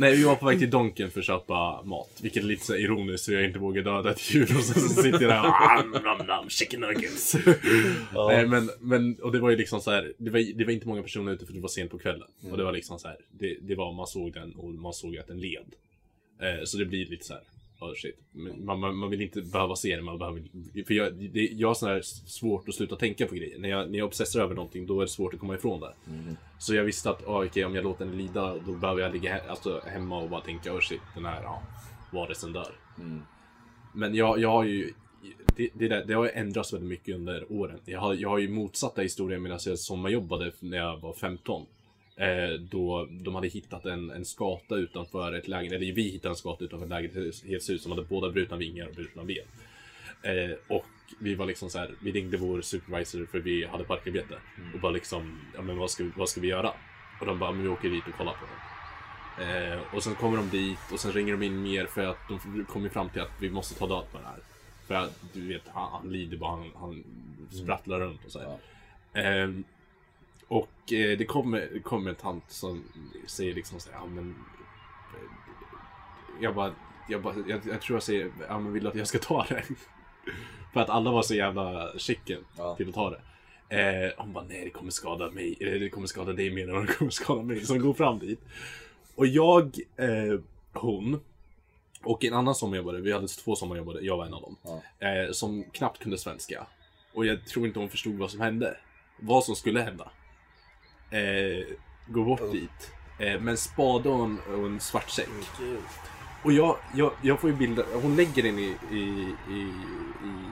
Nej, vi var på väg till Donken för att köpa mat. Vilket är lite så ironiskt, så jag inte vågar döda ett djur. Och så, så sitter jag där och ah, nom, chicken nuggets. Nej, men, men, och det var ju liksom så här, det var, det var inte många personer ute för det var sent på kvällen. Och det var liksom så här, det, det var, man såg den och man såg att den led. Eh, så det blir lite så här, oh shit. Man, man, man vill inte behöva se det, man behöver, för jag, det, jag har sån här svårt att sluta tänka på grejer. När jag, när jag obsessar över någonting, då är det svårt att komma ifrån det. Så jag visste att, oh, okej, om jag låter den lida, då behöver jag ligga he- alltså, hemma och bara tänka, oh shit, den här ja, varelsen dör. Men jag, jag har ju, det, det, där, det har ändrats väldigt mycket under åren. Jag har, jag har ju motsatta historier medan jag sommarjobbade när jag var 15. Eh, då de hade hittat en, en skata utanför ett lägenhet, eller vi hittade en skata utanför ett lägenhetshus som hade båda brutna vingar och brutna ben. Eh, och vi var liksom så här, vi ringde vår supervisor för vi hade parkarbete. Och bara liksom, ja men vad ska, vad ska vi göra? Och de bara, men vi åker dit och kollar på den. Eh, och sen kommer de dit och sen ringer de in mer för att de kommer fram till att vi måste ta död på den här. För att du vet, han, han lider bara, han, han sprattlar runt och så här. Och eh, det kommer, kommer en tant som säger liksom så här, ja men... eh, Jag bara, jag, bara jag, jag tror jag säger, ja men vill du att jag ska ta det? För att alla var så jävla chicken Ja. till att ta det. Eh, hon bara, nej det kommer skada mig, det kommer skada dig mer än det kommer skada mig. Så hon går fram dit. Och jag, eh, hon och en annan sommarjobbare, vi hade två sommarjobbare, jag var en av dem. Eh, som knappt kunde svenska. Och jag tror inte hon förstod vad som hände. Vad som skulle hända. Eh, gå bort dit. Eh, med en spade och en, och en svart säck. Och jag, jag, jag får ju bilder, hon lägger den i, i, i, i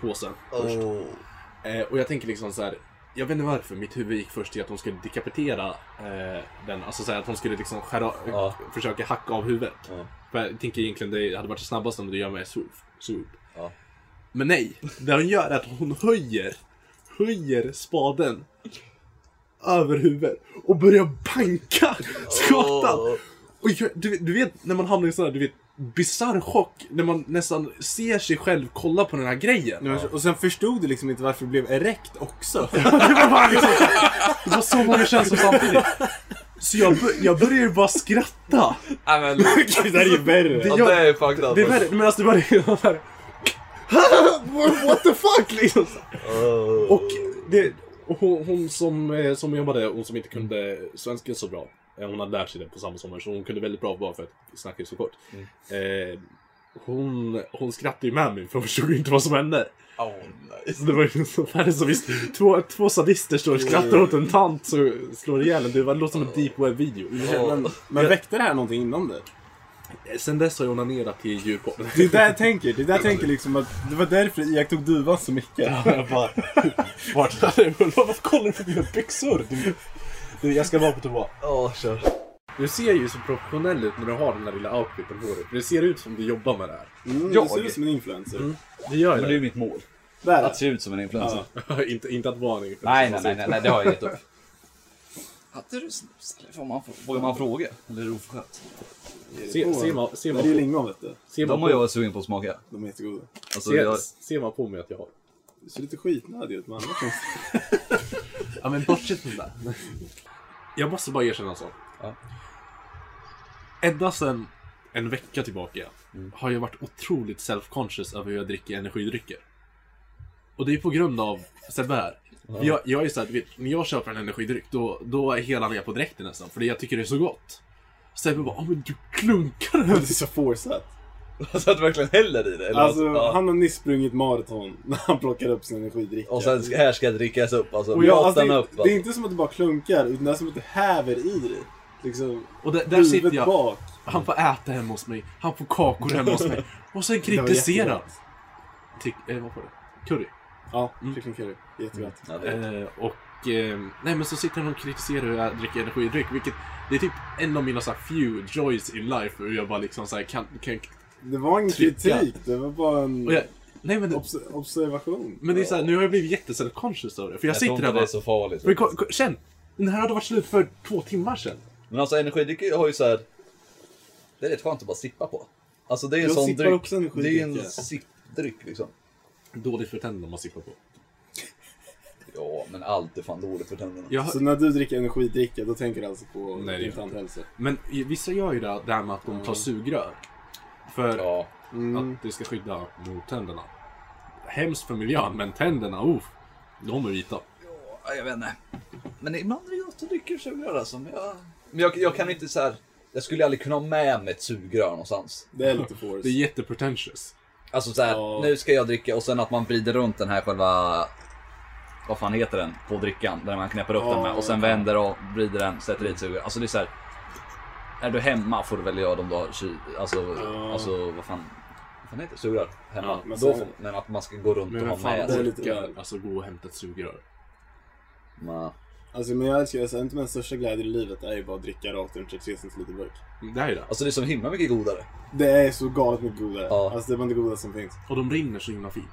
påsen först. Eh, och jag tänker liksom så här. Jag vet inte varför mitt huvud gick först till att hon skulle dekapitera eh, den. Alltså så här, att hon skulle liksom skära, Ja. försöka hacka av huvudet. Ja. För jag tänker egentligen det hade varit snabbast om du gör med swoop. swoop. Ja. Men nej, det hon gör är att hon höjer, höjer spaden över huvudet och börjar banka skatan. Och jag, du, du vet när man hamnar i sån här, du vet, bisarr chock. När man nästan ser sig själv kolla på den här grejen. Men- Och sen förstod du liksom inte varför det blev erekt också. Det var, bara liksom, det var så många känslor samtidigt. Så jag, jag började ju bara skratta. Nej men, det där är ju värre. ja, det är fucked up. Det är värre, men alltså det var det värre. What the fuck liksom. Och, det, och hon, hon som, eh, som jobbade, hon som inte kunde svenska så bra. eh, Hon hade lärt sig det på samma sommar så hon kunde väldigt bra bara för att vi snackade så kort. Eh, hon, hon skrattade ju med mig för hon förstod inte vad som hände. Oh, Så det var ju så färdigt som visst, två, två sadister står och skrattar åt en tant så slår ihjäl en. Det var- låter som en deep web video. Men, men väckte det här någonting inom dig? Sen dess har jag onanerat till djurporr. Det är där jag tänker. Det är där jag tänker liksom att det var därför jag iakttog duvan så mycket. Jag bara... Vart? Varför kollar du på mina byxor? Du, du, jag ska vara på toa. Åh, kör. Du ser ju så professionell ut när du har den där lilla outfiten på dig. Det ser ut som du jobbar med det här. Mm, Jag? Du ser ut som en influencer. Det gör Men det är ju mitt mål. Där. Att se ut som en influencer. det. inte, inte att vara en Nej, nej, nej, nej, nej, det har jag gett upp. Hade du snus? Eller får man, vågar man fråga? Eller är det oförskämt? Se, ser man, ser Det är ju lingon vet du. ser De har jag varit sugen på att smaka. De är jättegoda. Alltså, ser, jag, ser man på mig att jag har? Du ser lite skitnödig ut men annars känns Ja men bortsett från det. Jag måste bara erkänna en sak. Ja. Ända sedan en vecka tillbaka har jag varit otroligt self-conscious över hur jag dricker energidrycker. Och det är på grund av Sebbe här. Jag, jag är såhär, du vet, när jag köper en energidryck då, då är hela ner på direkten nästan, för jag tycker det är så gott. Sebbe bara, ah, men du klunkar det är den. så forceat. så att du verkligen häller i det? Eller? Alltså ja. han har nyss sprungit maraton när han plockar upp sin energidricka. Och sen här ska drickas upp alltså. Och jag, alltså, den det, upp. det är inte som att du bara klunkar utan det är som att du häver i det. Liksom, Och där, där sitter jag. bak. Han får äta hemma hos mig, han får kakor hemma hos mig. Och sen kritisera. Trick, eh, vad var det? Curry. Ja, kycklingcurry. Jättegott. Ja, Eh, och eh, nej men så sitter han och kritiserar hur jag dricker energidryck, vilket det är typ en av mina så här, few joys in life. Hur jag bara liksom så här, kan, kan... Det var ingen Trycka. kritik, det var bara en Och jag, nej men, det, obs- observation. men det är så här, nu har jag blivit jätteself-conscious av det. För jag, jag sitter inte där det är bara, så farligt. men, känn! Den här hade varit slut för två timmar sedan. Men alltså energidrycker har ju så här. Det är rätt skönt att bara sippa på. Alltså det är en Jag sån dryck. också Det är energidryck, en sippdryck liksom. Dåligt för tänderna man sippar på. Ja, men allt är fan dåligt för tänderna. Jag, Så när du dricker energidricka, då tänker du alltså på Nej, din tandhälsa? men vissa gör ju det, det här med att de tar sugrör. För Ja, Mm. att det ska skydda mot tänderna. Hemskt för miljön, men tänderna, oh, de är vita. Ja, jag vet inte. Men ibland är det gott att dricka sugrör alltså. Men jag, men jag, jag kan inte så här. Jag skulle aldrig kunna ha med mig ett sugrör någonstans. Det är lite force. Det är jättepretentious. Alltså så här, Ja. nu ska jag dricka och sen att man vrider runt den här själva... Vad fan heter den? På drickan. Där man knäpper upp Ja, den med och sen ja. vänder och vrider den, sätter ett sugrör. Alltså det är så här. Är du hemma får du väl göra dem då. Alltså, alltså vad fan. Vad fan heter det? Sugrör? Hemma. Ja, men sen- får, men att man ska gå runt Men och ha med sig. alltså gå och hämta ett sugrör? Ja. Alltså men jag älskar, alltså, inte min största glädje i livet är ju bara att dricka rakt ur en 33 centiliter burk. Det är ju det. Alltså det är så himla mycket godare. Det är så galet mycket godare. Ja. Alltså det är bland det godaste som finns. Och de rinner så himla fint.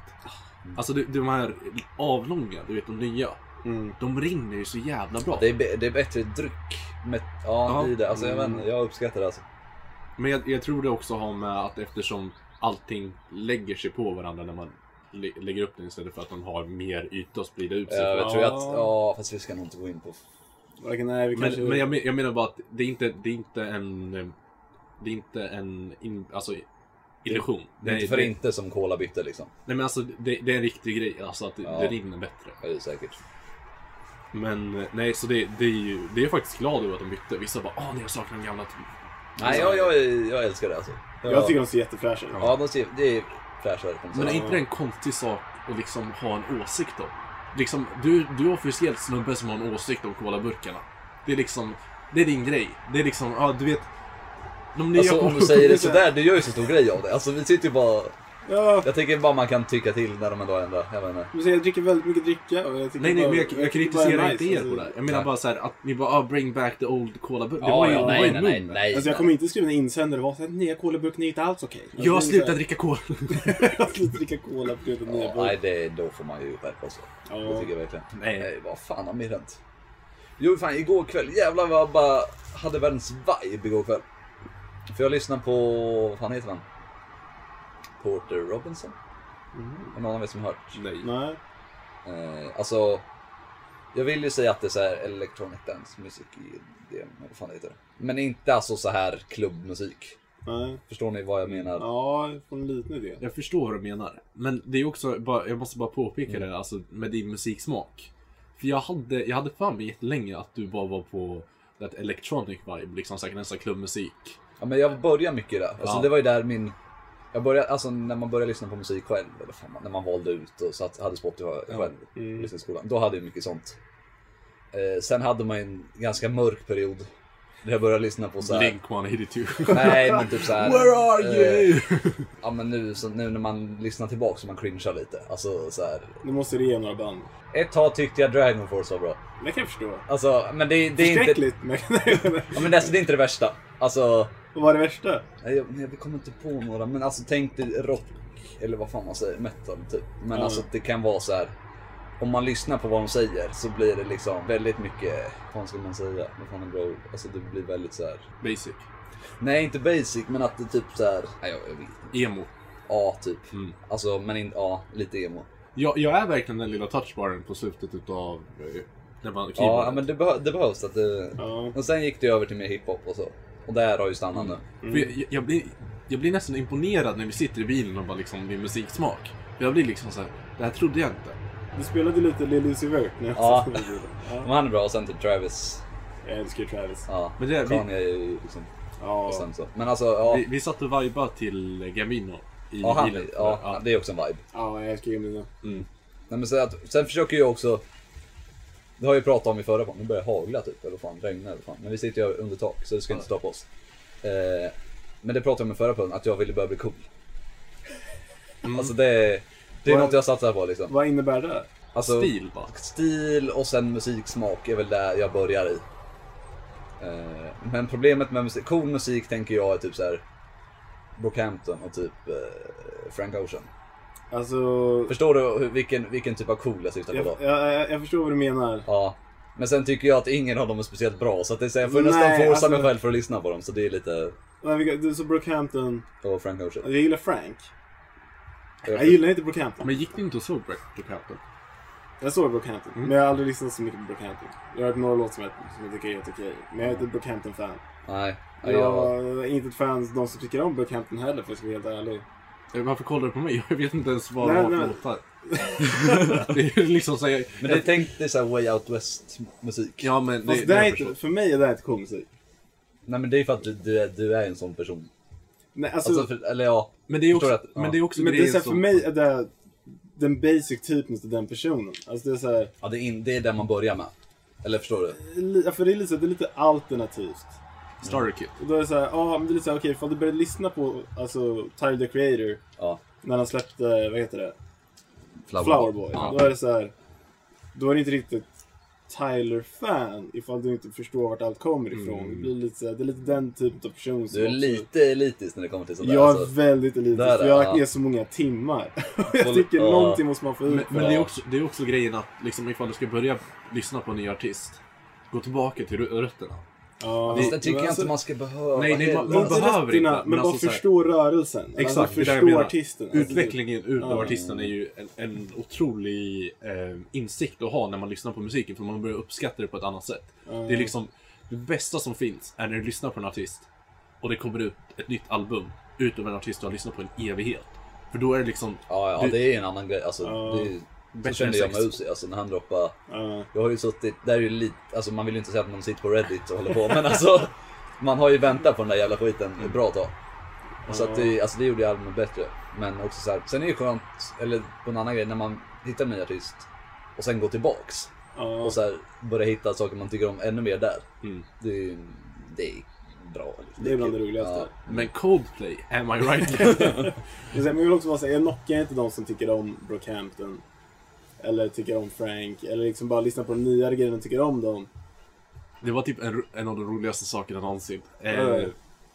Alltså de, de här avlånga, du vet de nya. Mm. De rinner ju så jävla bra. Det är, det är bättre dryck. Med, ja, Ja. är det. Alltså, jag, Mm. jag uppskattar det alltså. Men jag, jag tror det också har med att eftersom allting lägger sig på varandra när man lägger upp den istället för att de har mer yta att sprida ut sig. Jag på. tror Ja. att, ja fast vi ska nog inte gå in på. Nej, vi kanske... Men, men jag, men- jag menar bara att det är inte, det är inte en... Det är inte en in, alltså, illusion. Det är inte för inte som cola bytte liksom. Nej men alltså det, det är en riktig grej, alltså att det, Ja. det rinner bättre. Ja, det är säkert. Men nej, så det, det är ju, det är jag faktiskt glad över att de bytte. Vissa bara åh nej jag saknar den gamla. t-" Nej, jag, jag, jag älskar det alltså. Jag tycker de ser jättefräscha ut. Ja, de ser, det är fräschare Men är inte det en konstig sak att liksom ha en åsikt om? Liksom, du, du är officiellt snubbe som har en åsikt om colaburkarna. Det är liksom, det är din grej. Det är liksom, ja du vet. Det- Alltså om du säger det sådär, du gör ju så stor grej av det. Alltså vi sitter ju bara... Ja, Jag tycker bara man kan tycka till när de ändå ändrar. Jag vet inte. du säger jag dricker väldigt mycket dricka och jag Nej, nej, bara, men jag, jag kritiserar inte nice, er på det. här. Jag menar Nej. bara så här att ni bara ah, bring back the old cola burk. Det Ja, var ju ja, nej, nej, nej, nej. Alltså jag kommer inte skriva en insändare och vara såhär, nya colaburken är inte alls okej. Alltså, Jag har slutat dricka cola. Jag har slutat dricka cola på grund av nya Ja, nej, det, då får man ju skärpa sig. Ja. Det tycker jag verkligen. Nej. Nej, vad fan har mer hänt? Jo, fan igår kväll, jävlar vad jag bara hade världens vibe igår kväll. För jag lyssnade på, vad fan heter han? Porter Robinson? Är någon av er som hört? Nej. Nej. Eh, alltså, jag vill ju säga att det är så här electronic dance music i det, vad fan det heter. Men inte alltså så här klubbmusik. Nej. Förstår ni vad jag menar? Ja, jag får en liten idé. Jag förstår vad du menar. Men det är också, bara, jag måste bara påpeka det, alltså med din musiksmak. För jag hade, jag hade för mig jättelänge att du bara var på that electronic vibe, liksom säkert nästan klubbmusik. Ja, men jag började mycket där. Alltså, Ja. Det var ju där min... Jag började, alltså när man började lyssna på musik själv, eller fan, när man valde ut och satt, hade Spotify själv Mm. och lyssnade i skolan. Då hade jag mycket sånt. Eh, sen hade man en ganska mörk period. Där jag började lyssna på så här, Blink 182. Nej men typ så här. Where are eh, you? Ja men nu, så, nu när man lyssnar tillbaka så man cringear lite. Alltså så här. Nu måste det ge några band. Ett tag tyckte jag Dragon Force var bra. Det kan jag förstå. Alltså, men det, det är inte... Förskräckligt. Men... Ja, men det, alltså, det är inte det värsta. Alltså, Vad var det värsta? nej, jag, jag kommer inte på några. Men alltså tänk dig rock, eller vad fan man säger, metal typ. Men Ja. alltså det kan vara så här. Om man lyssnar på vad de säger så blir det liksom väldigt mycket, vad fan ska man säga? Vad fan är bra ord? Alltså det blir väldigt så här. Basic. Nej inte basic men att det typ så här. Nej jag, jag vet inte. Emo. Ja typ. Mm. Alltså men in, ja, lite emo. Jag, jag är verkligen den lilla touchbaren på slutet utav eh, när man Ja men det, behö- det behövs att det... Ja. Och sen gick det över till mer hiphop och så. Och där har ju stannat nu. För jag, jag, blir, jag blir nästan imponerad när vi sitter i bilen och bara liksom min musiksmak. Jag blir liksom så här, det här trodde jag inte. Du spelade lite Lil Uzi Vert när jag Ja. satt bilen. Men ja. han är bra och sen till Travis. Jag älskar Travis. Ja, Men det är- vi- Kanye är ju liksom... Ja. Och sen så. Men alltså, ja. Vi, vi satt och vibade till Gambino i Ja, han, bilen. ja, det är också en vibe. Ja, jag älskar ju mina. Nej, men så att, sen försöker jag också... Det har jag ju pratat om i förra podden, nu börjar det hagla typ, eller fan, regna eller fan. Men vi sitter ju under tak, så det ska inte stoppa oss. Eh, men det pratade jag om i förra podden, att jag ville börja bli cool. Alltså det, det är Vad- något jag satsar på liksom. Vad innebär det? Alltså, Stil bara. Stil och sen musiksmak är väl där jag börjar i. Eh, men problemet med musik, cool musik tänker jag är typ så här. Brockhampton och typ eh, Frank Ocean. Alltså... Förstår du hur, vilken, vilken typ av cool jag syftar på då? jag, jag, jag förstår vad du menar. Ja. Men sen tycker jag att ingen av dem är speciellt bra så att det är så jag får Nej, nästan forsa alltså- mig själv för att lyssna på dem så det är lite... Du sa Brockhampton. Och Frank Ocean. Jag gillar Frank. Jag, Jag gillar inte Brockhampton. Men gick det inte och såg Brockhampton? Jag såg Brockhampton. Mm. Men jag har aldrig lyssnat så mycket på Brockhampton. Jag har hört några låtar som jag, som jag tycker är helt okej. Men jag är inte Brockhampton-fan. nej. Ja, jag, Jag är inte ett fan av de som tycker om Brockhampton heller för att jag ska vara helt ärlig. Eh, Varför kollar du på mig? Jag vet inte ens vad Nej, det var för nej. låtar. det är liksom så här, men det tänk dig såhär way out west musik. Ja men Fast det, det det är inte, för mig är det här inte cool musik. Nej men det är för att du, du, är, du är en sån person. Nej, alltså, Alltså, för, eller ja. Men det är också, att- ja. men det är också men det är så här, för mig är det den basic typen av den personen. Alltså det är så här, Ja, det, är in, det är där man börjar med. Eller förstår du? ja, för det är lite, så det är lite alternativt. Starter Kit. Och då är det så här, ja men det är lite så här, okej ifall du började lyssna på alltså Tyler the Creator Ja. när han släppte, vad heter det? Flower, Flower Boy. Ja. Då är det så här, då är det inte riktigt Tyler-fan ifall du inte förstår vart allt kommer ifrån. Mm. Det, blir lite så här, det är lite den typen av person som Du är också- lite elitisk när det kommer till sånt där. Jag är alltså. väldigt elitisk, Där, för jag har lagt ner så många timmar. jag tycker ja. någonting måste man få ut Men, men det. är också, det är också grejen att liksom, ifall du ska börja lyssna på en ny artist, gå tillbaka till rö- rötterna. Ja, Fast det tycker jag alltså, inte man ska behöva Nej, nej, man- man Inte behöver rötterna, inte, men, men bara alltså så här- förstå rörelsen. Exakt, alltså, är det jag förstå menar. artisten. Alltså, Utvecklingen utav Ja. artisten är ju en, en otrolig eh, insikt att ha när man lyssnar på musiken, för man börjar uppskatta det på ett annat sätt. Ja. Det är liksom, det bästa som finns är när du lyssnar på en artist och det kommer ut ett nytt album utav en artist du har lyssnat på en evighet. För då är det liksom, Ja, ja Du- det är en annan grej. Alltså, Ja. det så kände än jag med Uzi, alltså när han droppade. Ja. Jag har ju suttit, där är ju lite, alltså man vill ju inte säga att man sitter på Reddit och håller på, men alltså. Man har ju väntat på den där jävla skiten ett bra tag. Så att det, alltså det gjorde ju albumet bättre. Men också så här, sen är det ju skönt, eller på en annan grej, när man hittar en ny artist och sen går tillbaks. Ja. Och så här, börjar hitta saker man tycker om ännu mer där. mm. Det, det, bra. Liksom. Det är bland det roligaste. Ja. Men Coldplay, am I right? Men jag vill också bara säga, jag knockar inte de som tycker om Brockhampton. Eller tycker om Frank. Eller liksom bara lyssnar på de nyare grejerna och tycker om dem. Det var typ en, en av de roligaste sakerna någonsin. Eh, Ja.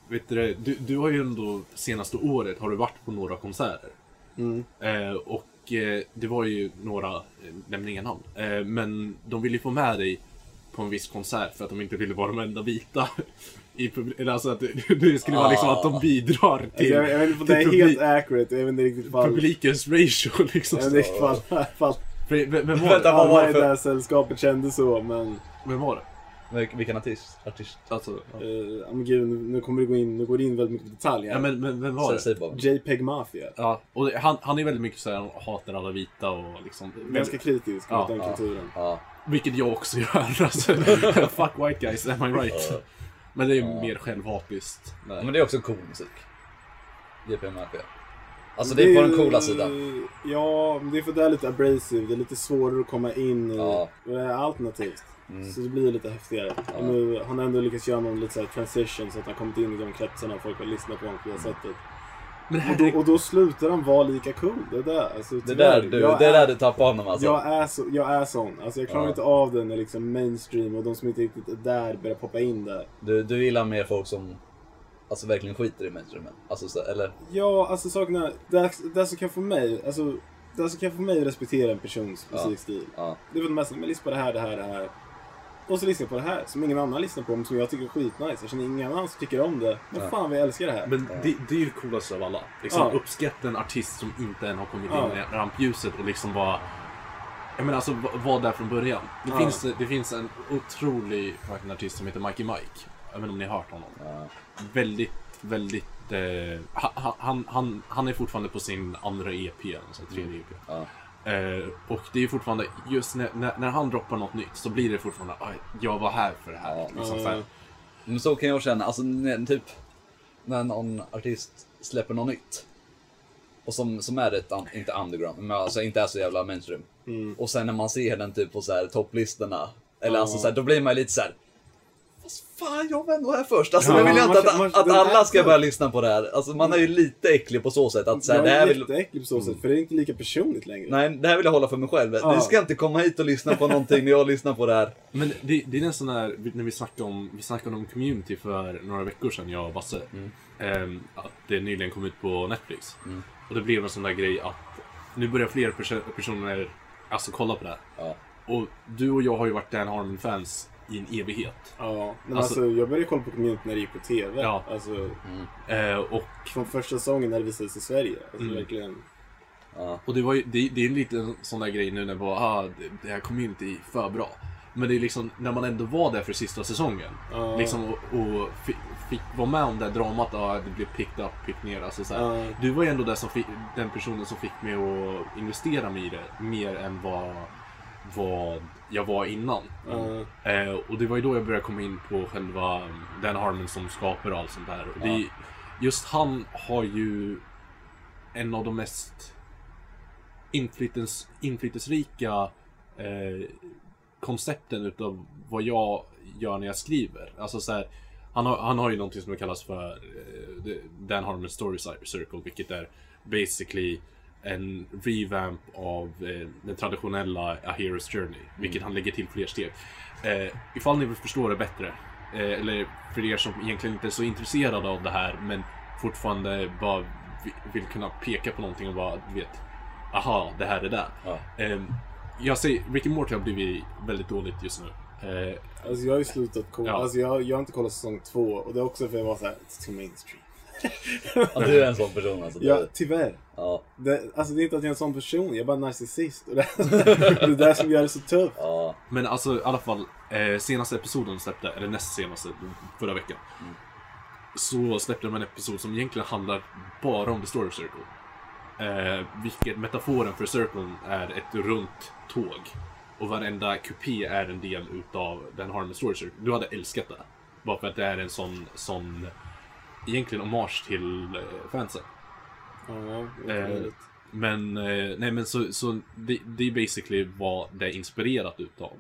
vet du, du, du har ju ändå senaste året har du varit på några konserter. Mm. Eh, och eh, det var ju några, eh, nämner inga namn, eh, men de ville ju få med dig på en viss konsert för att de inte ville vara de enda vita. I alltså att det, det skulle vara liksom att de bidrar Alltså, till, jag, jag vet inte om det är helt accurate. Jag vet inte riktigt ifall... publikens ratio liksom. Jag vet inte ifall För, vem, vem var Vänta, det? vad var alla det i för- det här sällskapet kände så, men... Vem var det? Vil- Vilken artist? artist? Alltså, Uh, men gud, nu, nu kommer det gå in, nu går det in väldigt mycket detalj här. ja, men, men vem var Säg, det? säg bara. JPEG Mafia. Ja, och det, han, han är väldigt mycket såhär, han hatar alla vita och liksom... Ganska kritisk Ja, mot den ja. kulturen. Ja. Vilket jag också gör. Alltså, fuck white guys, am I right? Ja. Men det är Ja. mer självhatiskt. Nej. Men det är också cool musik. JP Mafia. Alltså det är på den coola sidan. Ja, men det är för det är lite abrasive. Det är lite svårare att komma in i. Ja. Det alternativt. Mm. Så det blir lite häftigare. Ja. Nu, han har ändå lyckats göra någon lite så här transition så att han kommit in i de kretsarna och folk har lyssnat på honom på det sättet. Men Och då, och då slutar han vara lika cool. Det är där. Alltså, Det där du, Jag det är- där du tappar honom alltså. Jag är, så, jag är sån. Alltså jag klarar Ja. inte av det när liksom mainstream och de som inte riktigt är där börjar poppa in där. Du, du gillar mer folk som alltså verkligen skiter i mainstreamen. Alltså så, eller? Ja, alltså saken är, det, det som kan få mig, alltså, det som kan få mig att respektera en persons Ja. musikstil. Ja. Det är för det mesta, men lyssna på det här, det här, det här. Och så lyssnar jag på det här, som ingen annan lyssnar på, men som jag tycker är skitnice. Jag känner ingen annan som tycker om det. Men Ja. fan jag älskar det här. men det, det är ju det coolaste av alla. Liksom Ja. uppskatta en artist som inte än har kommit Ja. in i rampljuset och liksom bara... Jag menar alltså, va- var där från början. Det, Ja. finns, det finns en otrolig fucking artist som heter Mikey Mike. Jag vet inte om ni har hört honom. Ja. Väldigt, väldigt... Eh, ha- han, han, han är fortfarande på sin andra EP, eller så här tredje EP. Ja. Eh, och det är fortfarande, just när, när, när han droppar något nytt så blir det fortfarande, "Aj, jag var här för det här. Ja. liksom, så här. Men så kan jag känna, alltså när, typ när någon artist släpper något nytt. Och som, som är ett, inte underground, men alltså inte är så jävla mainstream. Mm. Och sen när man ser den typ på så här topplistorna. Eller Ja. alltså så här, då blir man lite så här. Fast fan, jag var ändå här först. Alltså Ja, jag vill ju man inte att, man- att är alla ska så- börja lyssna på det här. Alltså man är ju lite äcklig på så sätt att så här, jag det är här vill... jätteäcklig på så sätt, för det är inte lika personligt längre. Nej, det här vill jag hålla för mig själv. Ja. Ni ska inte komma hit och lyssna på någonting när jag lyssnar på det här. Men det, det är nästan när, när vi snackade om, vi snackade om community för några veckor sedan, jag och Basse. Ehm, att det nyligen kom ut på Netflix. Mm. Och det blev en sån där grej att nu börjar fler perso- personer alltså kolla på det här. Ja. Och du och jag har ju varit Dan Harmon-fans i en evighet. Ja, men Alltså- alltså, jag började kolla på community när det gick på TV. Ja. Alltså, Eh, och från första säsongen när det visades i Sverige. Alltså Mm. verkligen. Ja. Och det, var ju, det, det är en liten sån där grej nu när bara, ah, det, det här community är för bra. Men det är liksom, när man ändå var där för sista säsongen. Ja. Liksom och, och fick, fick vara med om det här dramat, ah, det blev picked up, picked ner. Alltså så. Du var ju ändå där som fick, den personen som fick mig att investera mig i det. Mer än vad, vad jag var innan. Ja. Eh, och det var ju då jag började komma in på själva um, Dan Harmon som skapare och allt sånt där. Och det, just han har ju en av de mest inflytens, inflytelserika eh, koncepten utav vad jag gör när jag skriver. Alltså så här, han, har, han har ju någonting som kallas för eh, Dan Harmon Story Circle, vilket är basically en revamp av eh, den traditionella A Hero's Journey, vilket han lägger till fler steg. Eh, ifall ni vill förstå det bättre, eh, eller för er som egentligen inte är så intresserade av det här, men fortfarande bara vi- vill kunna peka på någonting och bara, du vet, aha, det här är det. Ja. Eh, jag säger, Rick and Morty har blivit väldigt dåligt just nu. Eh, Alltså jag har ju slutat kolla. Ja. Alltså jag, jag har inte kollat säsong två. Och det är också för att jag var såhär, it's too mainstream. Ja, du är en sån person alltså. Ja, tyvärr. Ja. Det, alltså det är inte att jag är en sån person, jag är bara en narcissist. Och det, det är det som gör det så tufft. Ja. Men alltså i alla fall, eh, senaste episoden släppte, eller näst senaste, förra veckan. Så släppte de en episod som egentligen handlar bara om The Story Circle. Eh, vilket metaforen för Circle är ett runt tåg. Och varenda kupé är en del utav den Harmon Story Circle. Du hade älskat det. Bara för att det är en sån, sån egentligen hommage till eh, fansen. Ja, Eh. Men, eh, nej men så, så det, det är basically vad det är inspirerat utav.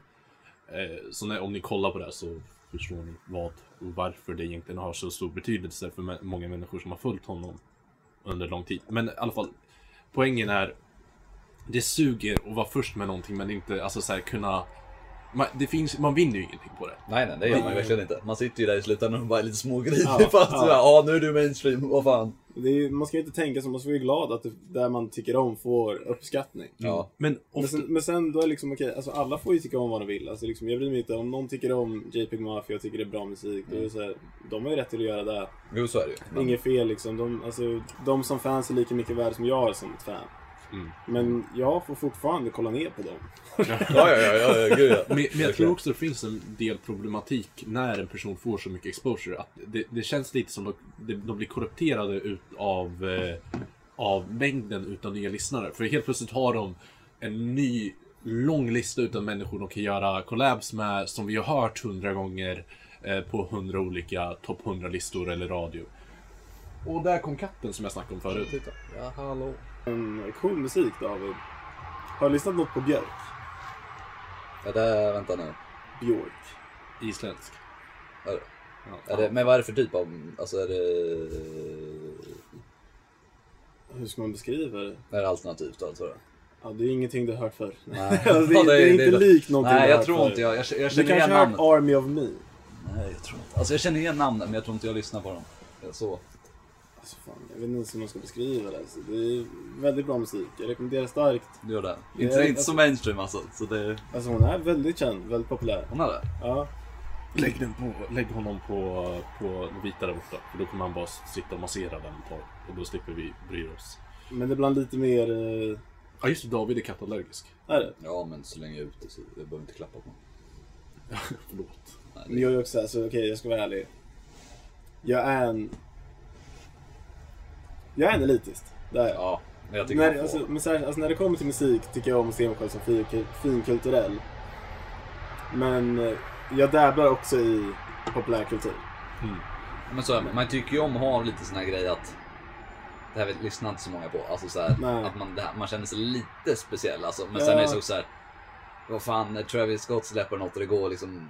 Eh, så när, om ni kollar på det här så förstår ni vad och varför det egentligen har så stor betydelse för många människor som har följt honom under lång tid. Men i alla fall, poängen är det suger att vara först med någonting men inte, alltså så här, kunna man, det finns, man vinner ju ingenting på det. Nej, nej, det gör man ju verkligen inte. Man sitter ju där i slutändan och bara är lite smågrinig Ja, fast ja. ja. ja, nu är du mainstream, vad fan. Det är, ju- man ska ju inte tänka så, man ska vara glad att det, där man tycker om får uppskattning. Ja. Men Men ofta, sen, men sen då är det liksom okej, alltså alla får ju tycka om vad de vill. Alltså liksom, jag bryr mig inte om någon tycker om JPEG Mafia och tycker det är bra musik. Då är det så här, de har ju rätt till att göra det. Jo, så är det ju. Men- Inget fel liksom. De, alltså, de som fans är lika mycket värda som jag är som ett fan. Mm. Men jag får fortfarande kolla ner på dem. Ja, ja, ja, ja, gud ja. men, men jag tror också det finns en del problematik när en person får så mycket exposure. Att det, det känns lite som att de, de blir korrupterade ut av, eh, av mängden utav nya lyssnare. För helt plötsligt har de en ny lång lista utav människor de kan göra collabs med som vi har hört hundra gånger eh, på hundra olika topp 100-listor eller radio. Och där kom katten som jag snackade om förut. Titta. Ja, hallå. En cool musik David. Har du lyssnat något på Björk? Ja, det, vänta nu. Björk. Isländsk. Är det, Ja, är det, men vad är det för typ av, alltså är det, Hur ska man beskriva det? är det alternativt alltså? Då? Ja, det är ingenting du har hört förr. Nej. alltså, det, Ja, är- det är inte likt någonting Nej, du jag hört tror förr. inte jag. Jag, jag Du känner kanske har hört namnet. Army of Me? Nej, jag tror inte. Alltså jag känner igen namnen, men jag tror inte jag lyssnar på dem. Så. Alltså, fan, jag vet inte ens hur man ska beskriva det. Alltså, det är väldigt bra musik. Jag rekommenderar starkt. Du gör det? Ja, Inte, inte alltså- så mainstream alltså. Så det, Alltså hon är väldigt känd, väldigt populär. hon är det? Ja. Lägg, den på, lägg honom på, på det vita där borta. För då kommer han bara sitta och massera den ett tag. Och då slipper vi bry oss. Men det är bland lite mer... eh, Ja just det, David är kattallergisk. är det? Ja, men så länge jag är ute så jag behöver inte klappa på honom. Förlåt. Nej, Men det, jag är också alltså, okej jag ska vara ärlig. Jag är en... Jag är en elitist. Det är jag. ja, jag tycker När, alltså, men här, alltså, när det kommer till musik tycker jag om att se mig själv som fin- finkulturell. Men eh, jag dabblar också i populärkultur. Men så, man tycker ju om att ha lite sån här grej att det här lyssnar inte så många på. Alltså så här, att man, här, man känner sig lite speciell. Alltså, men Ja. sen är det så, så här. Vad fan, när Travis Scott släpper något och det går liksom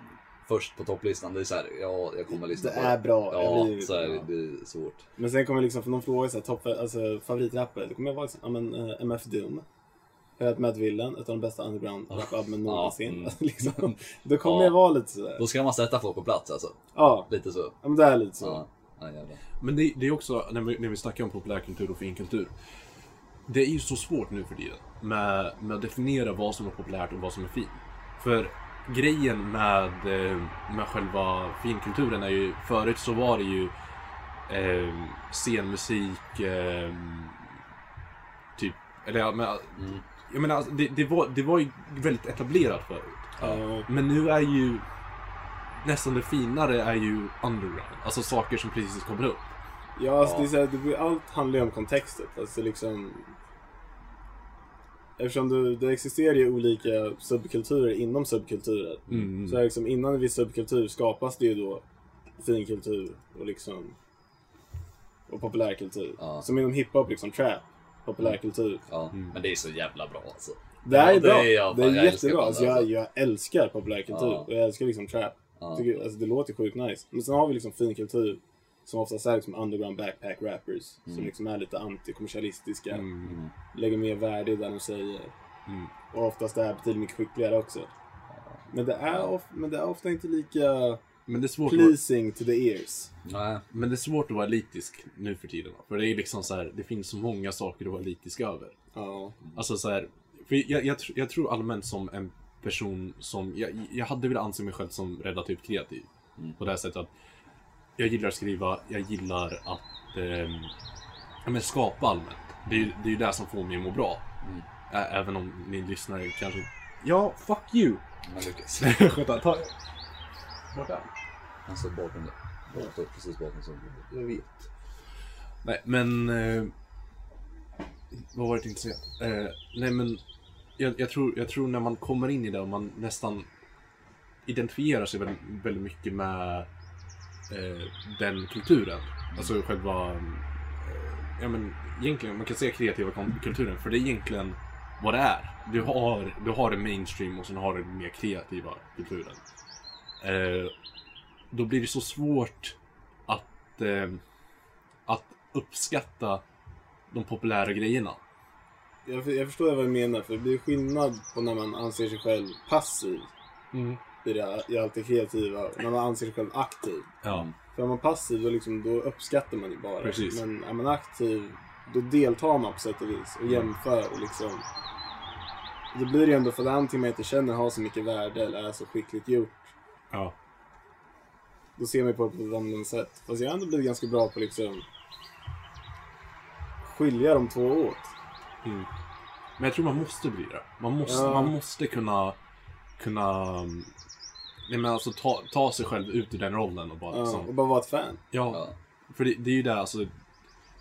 först på topplistan. Det är så här, ja, jag kommer att lyssna Det på är bra. Ja, blir- så är det, ja. det är svårt. Men sen kommer liksom, för någon frågar såhär, topp, alltså favoritrappare. Då kommer jag vara liksom, ja men eh, MF Doom. Hört Matt Villen, ett av de bästa underground rapalbumen Ja, någonsin. mm. liksom. Då kommer Ja. jag vara lite sådär. Då ska man sätta folk på plats alltså. Ja, Lite så. ja men det är lite så. Ja, ja. Men det, det är också, när vi, när vi snackar om populärkultur och finkultur. Det är ju så svårt nu för tiden med, med att definiera vad som är populärt och vad som är fint. För grejen med, eh, med själva finkulturen är ju, förut så var det ju eh, scenmusik, eh, typ, eller ja, men, Mm. jag menar, alltså, det, det, var, det var ju väldigt etablerat förut. Ja. Men nu är ju nästan det finare är ju underground. Alltså saker som precis kommer upp. Ja, alltså Ja. det är så här, det blir, allt handlar ju om kontextet. Alltså liksom... Eftersom det, det existerar ju olika subkulturer inom subkulturer. Mm. Så är det liksom, innan en viss subkultur skapas det ju då finkultur och liksom... Och populärkultur. Ja. Som inom hiphop, liksom trap. Populärkultur. Ja, men det är så jävla bra alltså. Det är Ja, det bra. är jag- det är jag jättebra. Alltså, jag, alltså. jag älskar populärkultur. Ja. Och jag älskar liksom trap. Ja. Tycker, alltså, det låter sjukt nice. Men sen har vi liksom finkultur. Som oftast är liksom underground backpack rappers. Som liksom är lite antikommersialistiska. Mm. Lägger mer värde i det de säger. Mm. Och oftast är betydligt mycket skickligare också. Men det är, of, men det är ofta inte lika Men det är svårt att vara, pleasing to the ears. Nej, men det är svårt att vara elitisk nu för tiden. För det är liksom så här, det finns så många saker att vara elitisk över. Ja. Alltså så här, för jag, jag, jag tror allmänt som en person som, jag, jag hade velat anse mig själv som relativt kreativ. Mm. På det här sättet att jag gillar att skriva, jag gillar att ja, men skapa allmänt. Det är ju det, är ju det som får mig att må bra. Mm. Ä- även om ni lyssnare kanske... Ja, fuck you! men Lukas. Skönt, ta... Vart är han? Han står bakom dig. Han står precis bakom så. Jag vet. Nej, men... Eh, vad var det jag tänkte säga? Eh, nej, men jag, jag, tror, jag tror när man kommer in i det och man nästan identifierar sig väldigt, väldigt mycket med eh, den kulturen. Alltså själva... Eh, ja, men egentligen, man kan säga kreativa kulturen, för det är egentligen vad det är. Du har, du har det mainstream och sen har du den mer kreativa kulturen. Eh, då blir det så svårt att, eh, att uppskatta de populära grejerna. Jag, jag förstår vad du menar, för det blir skillnad på när man anser sig själv passiv i, det, i allt det kreativa, när man anser sig själv aktiv. Ja. För är man passiv, då, liksom, då uppskattar man ju bara. Precis. Men är man aktiv, då deltar man på sätt och vis och jämför. Och liksom, det blir ju ändå för att antingen man inte känner har så mycket värde eller är så skickligt gjort. ja. Då ser man ju på det på ett annorlunda sätt. Fast jag har ändå blivit ganska bra på liksom skilja de två åt. Men jag tror man måste bli det. Man måste, Ja. man måste kunna, kunna um, nej, men alltså, ta, ta sig själv ut ur den rollen och bara Ja, liksom, och bara vara ett fan. Ja, Ja. för det, det är ju det, alltså.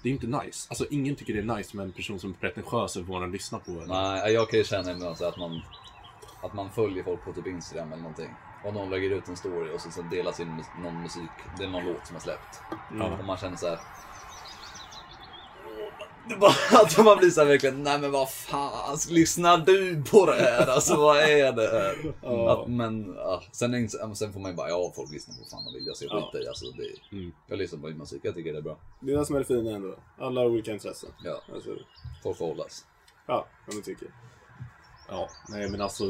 Det är inte nice. Alltså ingen tycker det är nice med en person som är pretentiös över vad den lyssnar på. Eller? Nej, jag kan ju känna ibland så att man, att man följer folk på typ Instagram eller någonting. Och någon lägger ut en story och så, så delas in mus- någon musik, det är någon låt som är släppt. Och man känner så här. Att man blir så här verkligen, nej men vad fan, lyssnar du på det här? Alltså vad är det här? Ja. Att, men ja, sen, sen får man ju bara, ja folk lyssnar på vad fan de vill, jag ser Ja. skit i. Alltså, det, Mm. Jag lyssnar på musik, jag tycker det är bra. Det är det som är det fina ändå. Alla har olika intressen. Ja, Alltså, folk får hållas. ja, vad man tycker. Ja, nej men alltså,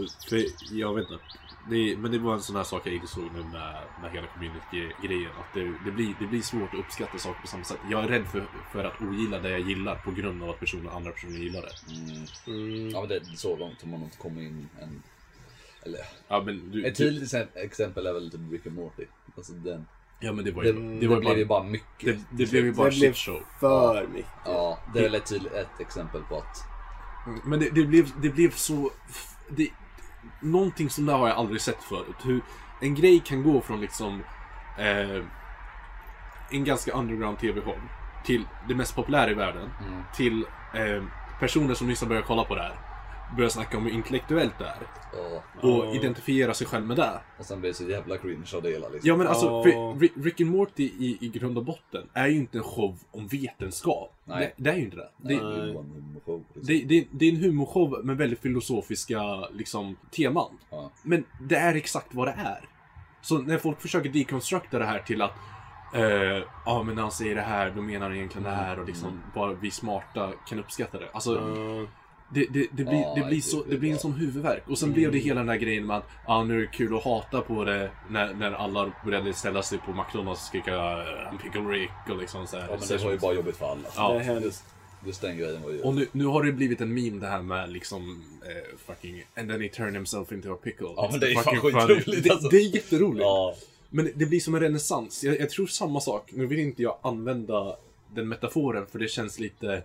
jag vet inte. Det, men det var en sån här sak jag insåg nu med, med hela community-grejen. Att det, det, blir, det blir svårt att uppskatta saker på samma sätt. Jag är rädd för, för att ogilla det jag gillar på grund av att personer, andra personer gillar det. Mm. Mm. Ja men det är så långt har man inte kommit in än. Eller, Ja men, du, ett tydligt exe- exempel är väl typ Rick and Morty. Alltså den, ja, men det var det, ju, det, var ju blev ju bara, bara mycket. det, det blev ju bara Det shit show. för mycket. Ja, det är väl ett, tydligt, ett exempel på att... Men det, det, blev, det blev så... Det, någonting som där har jag aldrig sett förut. Hur en grej kan gå från liksom eh, en ganska underground TV-show till det mest populära i världen. Mm. Till eh, personer som nyss har börjat kolla på det här. Börjar snacka om hur intellektuellt det är. Ja, Och Ja. identifiera sig själv med det. och sen blir det så jävla cringe av det hela liksom. Ja men alltså, Ri- Rick and Morty i, i grund och botten är ju inte en show om vetenskap. Nej. Det, det är ju inte det. det, Nej, det är humorshow, liksom. Det, det, det är en humorshow med väldigt filosofiska liksom, teman. Ja. Men det är exakt vad det är. Så när folk försöker deconstructa det här till att eh, Ja men när han säger det här, då menar han egentligen det här och liksom bara vi smarta kan uppskatta det. Alltså Ja. Det, det, det, blir, Ja, det, blir det- så, det det blir en sån huvudvärk. Och sen blev det hela den där grejen med att ah, nu är det kul att hata på det när, när alla började ställa sig på McDonalds och skrika uh, Pickle Rick och liksom så här. ja, men det var ju bara jobbigt för alla. Ja. Det hemskt. Just den grejen var ju... Och nu, nu har det blivit en meme det här med liksom eh, fucking And then he turned himself into a pickle. Ja, men det är fan fucking funny. skitroligt, det, alltså. det är jätteroligt. Ja, Men det blir som en renässans. Jag, jag tror samma sak. Nu vill inte jag använda den metaforen för det känns lite,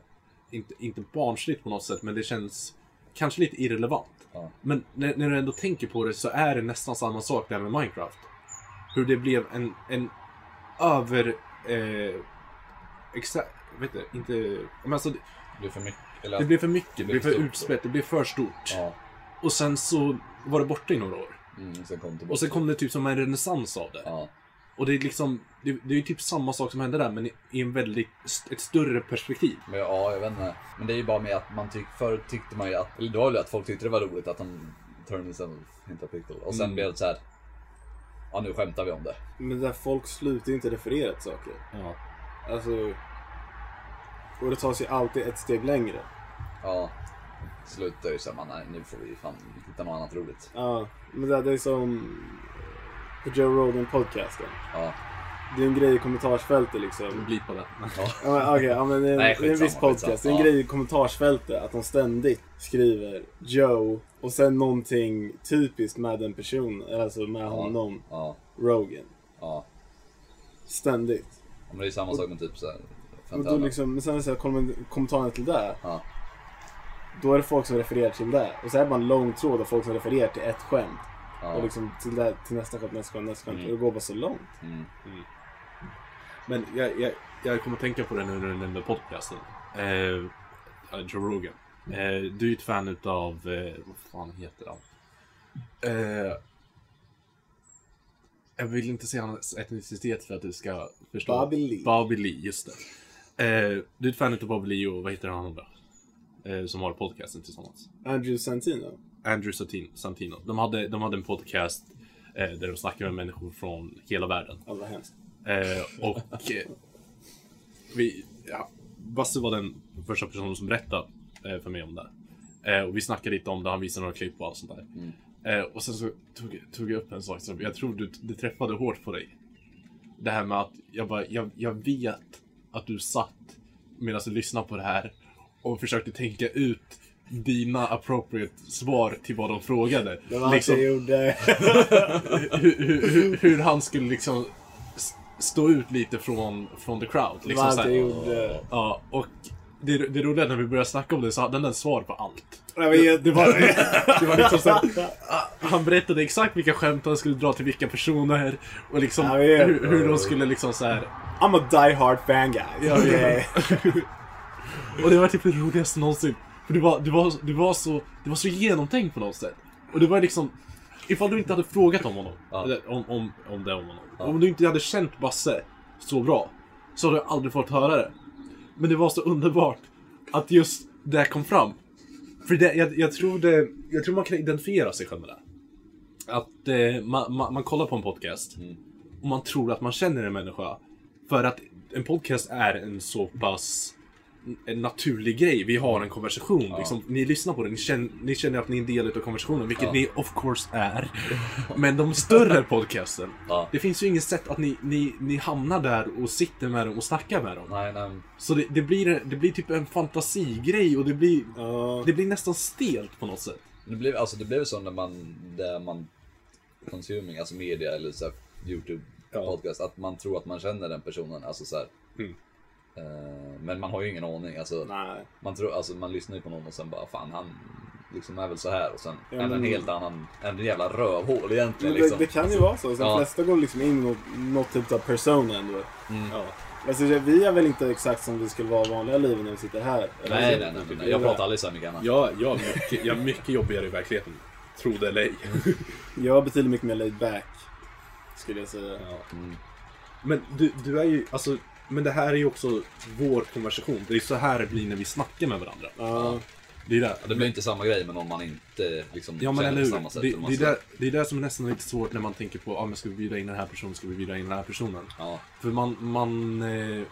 inte, inte barnsligt på något sätt, men det känns kanske lite irrelevant. Ja. Men när, när du ändå tänker på det så är det nästan samma sak där med Minecraft. Hur det blev en, en över... Eh, exakt, vet du, inte... Men alltså, det, blev för mycket. Eller, det blev för mycket, det blev för utspätt, det blev för stort. Ja, Och sen så var det borta i några år. mm, sen. Och sen kom det typ som en renässans av det. Ja, Och det är liksom, det, det är ju typ samma sak som hände där men i, en väldigt, ett större perspektiv. men ja, jag vet inte. Men det är ju bara med att man tyck, förut tyckte man ju att, eller det var ju att folk tyckte det var roligt att han turned himself into a pickle. Och sen Mm. blev det så här. Ja, nu skämtar vi om det. Men där folk slutar ju inte referera till saker. Ja. Alltså... Och det tas ju alltid ett steg längre. Ja. Slutar ju såhär, nej nu får vi fan hitta något annat roligt. Ja, men det, det är som på Joe Rogan podcasten. Ja, Det är en grej i kommentarsfältet liksom. Blipa det. ja. Ja, okej, ja, men det, är, Nej, det är en viss podcast. Det är en grej i kommentarsfältet att de ständigt skriver Joe och sen någonting typiskt med den personen, alltså med honom, Rogan. ja. Ständigt. Ja, Men det är samma sak med typ såhär. Och då liksom, men sen så här, kommer kommentarerna till det. Ja. Då är det folk som refererar till det. Och så är det bara en lång tråd av folk som refererar till ett skämt. Ja. Och liksom till, det, till nästa skämt, nästa skämt, nästa skämt. Mm. Och det går bara så långt. Mm. Men jag, jag, jag kommer att tänka på det nu när du nämnde podcasten. Eh, Joe Rogan. Eh, du är ett fan utav, eh, vad fan heter han? Eh, jag vill inte säga hans etnicitet för att du ska förstå. Bobby Lee. Bobby Lee, just det. Eh, du är ett fan utav Bobby Lee och vad heter han andra? Eh, som har podcasten tillsammans. Andrew Santino. Andrew Santin- Santino. De hade, de hade en podcast Eh, där de snackar med människor från hela världen. Ja, vad hemskt. Eh, och eh, vi, ja, Basse var den första personen som berättade eh, för mig om det. Eh, och vi snackade lite om det, han visade några klipp och allt sånt där. Eh, och sen så tog, tog jag upp en sak som jag tror du, det träffade hårt på dig. Det här med att jag bara, jag, jag vet att du satt medan du lyssnade på det här och försökte tänka ut dina appropriate svar till vad de frågade. Det var Liksom- jag gjorde. hur, hur, hur, han skulle liksom stå ut lite från, från the crowd. Det var Liksom, jag gjorde. Ja, och det, det roliga när vi började snacka om det så hade han svar på allt. Vet, Det var, det var liksom så här, ah, Han berättade exakt vilka skämt han skulle dra till vilka personer och liksom hur, hur de skulle liksom så här. I'm a die hard fan guy. Ja. Och det var typ det roligaste någonsin. För det var, det var, det var, så, det var så genomtänkt på något sätt. Och det var liksom, ifall du inte hade frågat om honom, Ja. eller om, om, om det om honom. Om du inte hade känt Basse så bra, så hade du aldrig fått höra det. Men det var så underbart att just det kom fram. För det, jag, jag, tror det, jag tror man kan identifiera sig själv med det. Att eh, man, man, man kollar på en podcast och man tror att man känner en människa. För att en podcast är en så pass en naturlig grej. Vi har en konversation. Liksom, ni lyssnar på det, ni känner, ni känner att ni är en del av konversationen, vilket Ja. ni of course är. Men de större podcasten, Ja. det finns ju inget sätt att ni, ni, ni hamnar där och sitter med dem och snackar med dem. Nej, nej. Så det, det, blir, det blir typ en fantasigrej och det blir, Ja. det blir nästan stelt på något sätt. Det blev, alltså, det blev så när man, där man consuming, alltså media eller så här, YouTube Ja. podcast, att man tror att man känner den personen. Alltså så här. Mm. Eh, men man har ju ingen aning. Alltså, Nej. man, tror, alltså, man lyssnar ju på någon och sen bara, fan han liksom är väl så här och sen Ja, är det en men- helt annan, en jävla rövhål egentligen. Men det, Liksom. det kan ju vara så. De ja. flesta går liksom in i något, typ av persona ändå. Mm. Ja. Alltså, vi är väl inte exakt som vi skulle vara i vanliga livet när vi sitter här. Eller Nej, nej, nej, nej, nej. Jag pratar aldrig så här mycket annat. Jag, jag, är mycket, jag är mycket jobbigare i verkligheten. Tro det eller ej. Jag är betydligt mycket mer laid back. Skulle jag säga. Ja. Mm. Men du, du är ju, alltså, men det här är ju också vår konversation. Det är så här det blir när vi snackar med varandra. Ja. Det är det. Ja, Det blir inte samma grej med någon man inte liksom, Ja men känner på samma sätt. Det, det, är där, det är det som är nästan lite svårt när man tänker på, ah, men ska vi bjuda in den här personen, ska vi bjuda in den här personen? Ja, För man, man, eh,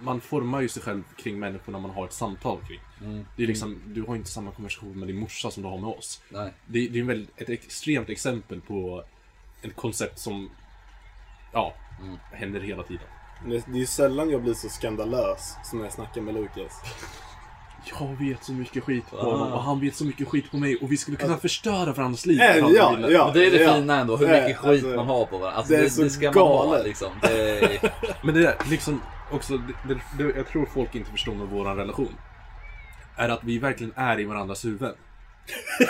man formar ju sig själv kring människorna man har ett samtal kring. mm. Det är liksom, du har inte samma konversation med din morsa som du har med oss. nej. Det, det är väldigt, ett extremt exempel på ett koncept som, ja, Mm. händer hela tiden. Det, är ju sällan jag blir så skandalös som när jag snackar med Lukas. Jag vet så mycket skit på Ah. honom och han vet så mycket skit på mig och vi skulle kunna förstöra varandras liv. Äh, ja, ja. Men det är det ja. fina ändå, hur mycket skit alltså, man har på varandra. Alltså, det är det, så det ska man ha galet. liksom. Det är... Men det där, liksom, också, det, det, det, jag tror folk inte förstår med vår relation. Är att vi verkligen är i varandras huvuden.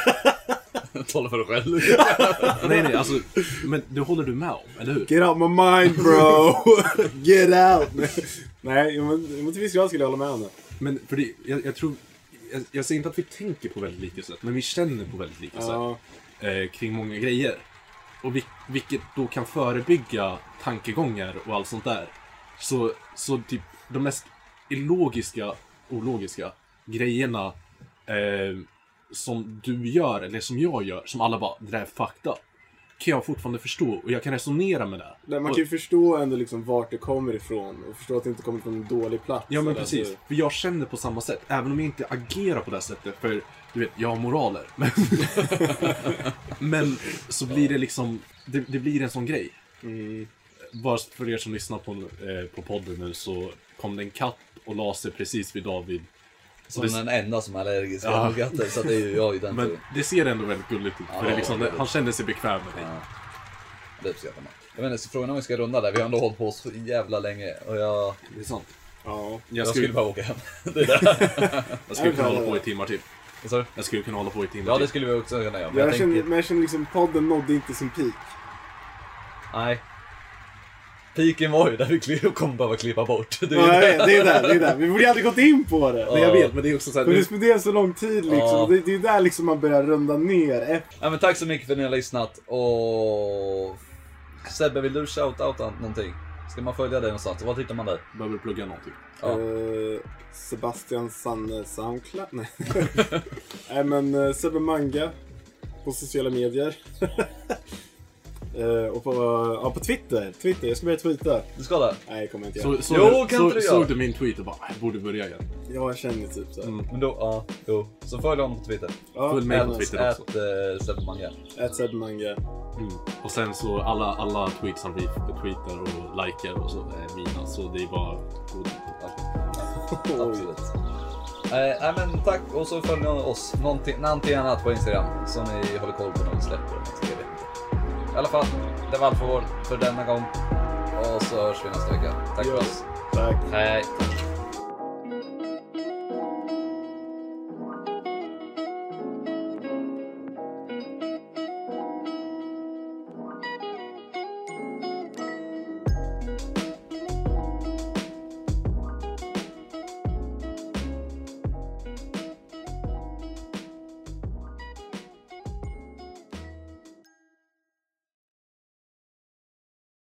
Tala för dig själv. nej, nej, alltså, men det håller du med om, eller hur? Get out my mind bro! Get out! Nej, men, men till viss grad skulle jag hålla med om det. Men för det, jag, jag tror, jag, jag säger inte att vi tänker på väldigt lika sätt, men vi känner på väldigt lika sätt. Eh, kring många grejer. Och vi, vilket då kan förebygga tankegångar och allt sånt där. Så, så typ de mest illogiska, ologiska grejerna eh, som du gör, eller som jag gör, som alla bara, det där är fucked up. Kan jag fortfarande förstå och jag kan resonera med det. Nej, man Och- kan ju förstå ändå liksom vart det kommer ifrån och förstå att det inte kommer från en dålig plats. Ja men eller precis, alltså- för jag känner på samma sätt. Även om jag inte agerar på det sättet, för du vet, jag har moraler. Men, men så blir det liksom, det, det blir en sån grej. Mm. Bara för er som lyssnar på, eh, på podden nu så kom det en katt och la sig precis vid David. Som det- den enda som är allergisk Ja. mot katter. Så det är ju jag i den Men turen. det ser ändå väldigt gulligt ut. Ja, för det liksom, det han känner sig bekväm med det. Ja. Det uppskattar man. Jag inte, så frågan är om vi ska runda där. Vi har ändå hållit på så jävla länge. Och jag, Det är sant. Ja. Jag jag skulle, skulle bara åka hem. Det är det. jag skulle kunna hålla på i timmar till. Du? Jag skulle kunna hålla på i timmar Ja, det skulle vi också kunna göra. Men Jag, jag känner, tänker... men jag känner liksom podden nådde inte sin peak. Nej. Piken var ju där vi kommer behöva klippa bort. Det är Ja, jag det. är där, det är där. Vi borde ju aldrig gått in på det. Men jag vet, men det är också så här, Men det spenderar så lång tid liksom. Ja. Det, det är där liksom man börjar runda ner. Ja, men tack så mycket för att ni har lyssnat. Och... Sebbe, vill du shout-outa någonting? Ska man följa dig någonstans? Var hittar man dig? behöver plugga någonting. Ja. Eh, Sebastian Sanne Soundcloud? Nej. Nej men uh, Sebbe Manga på sociala medier. Eh, och på, ja, på Twitter. Twitter, jag ska börja tweeta. Du ska det? Nej, det kommer jag inte göra. Så, så, Jo, kan så, inte du såg göra? du min tweet och bara, jag borde börja igen. Ja, jag känner typ så. här. Men då, ja, jo. Så följ honom på Twitter. Ja, Följ mig på Ät- Twitter också. Ät äh, Sebmanga. Ät Sebmanga. Mm. Och sen så alla, alla tweets som vi tweetar och likar och så är mina. Så det är bara god. Absolut. Eh, nej men tack och så följer ni oss någonting, någonting annat på Instagram som ni håller koll på när vi släpper. I alla fall, det var allt för, vår, för denna gång. Och så hörs vi nästa vecka. Tack för oss. Tack. Hej.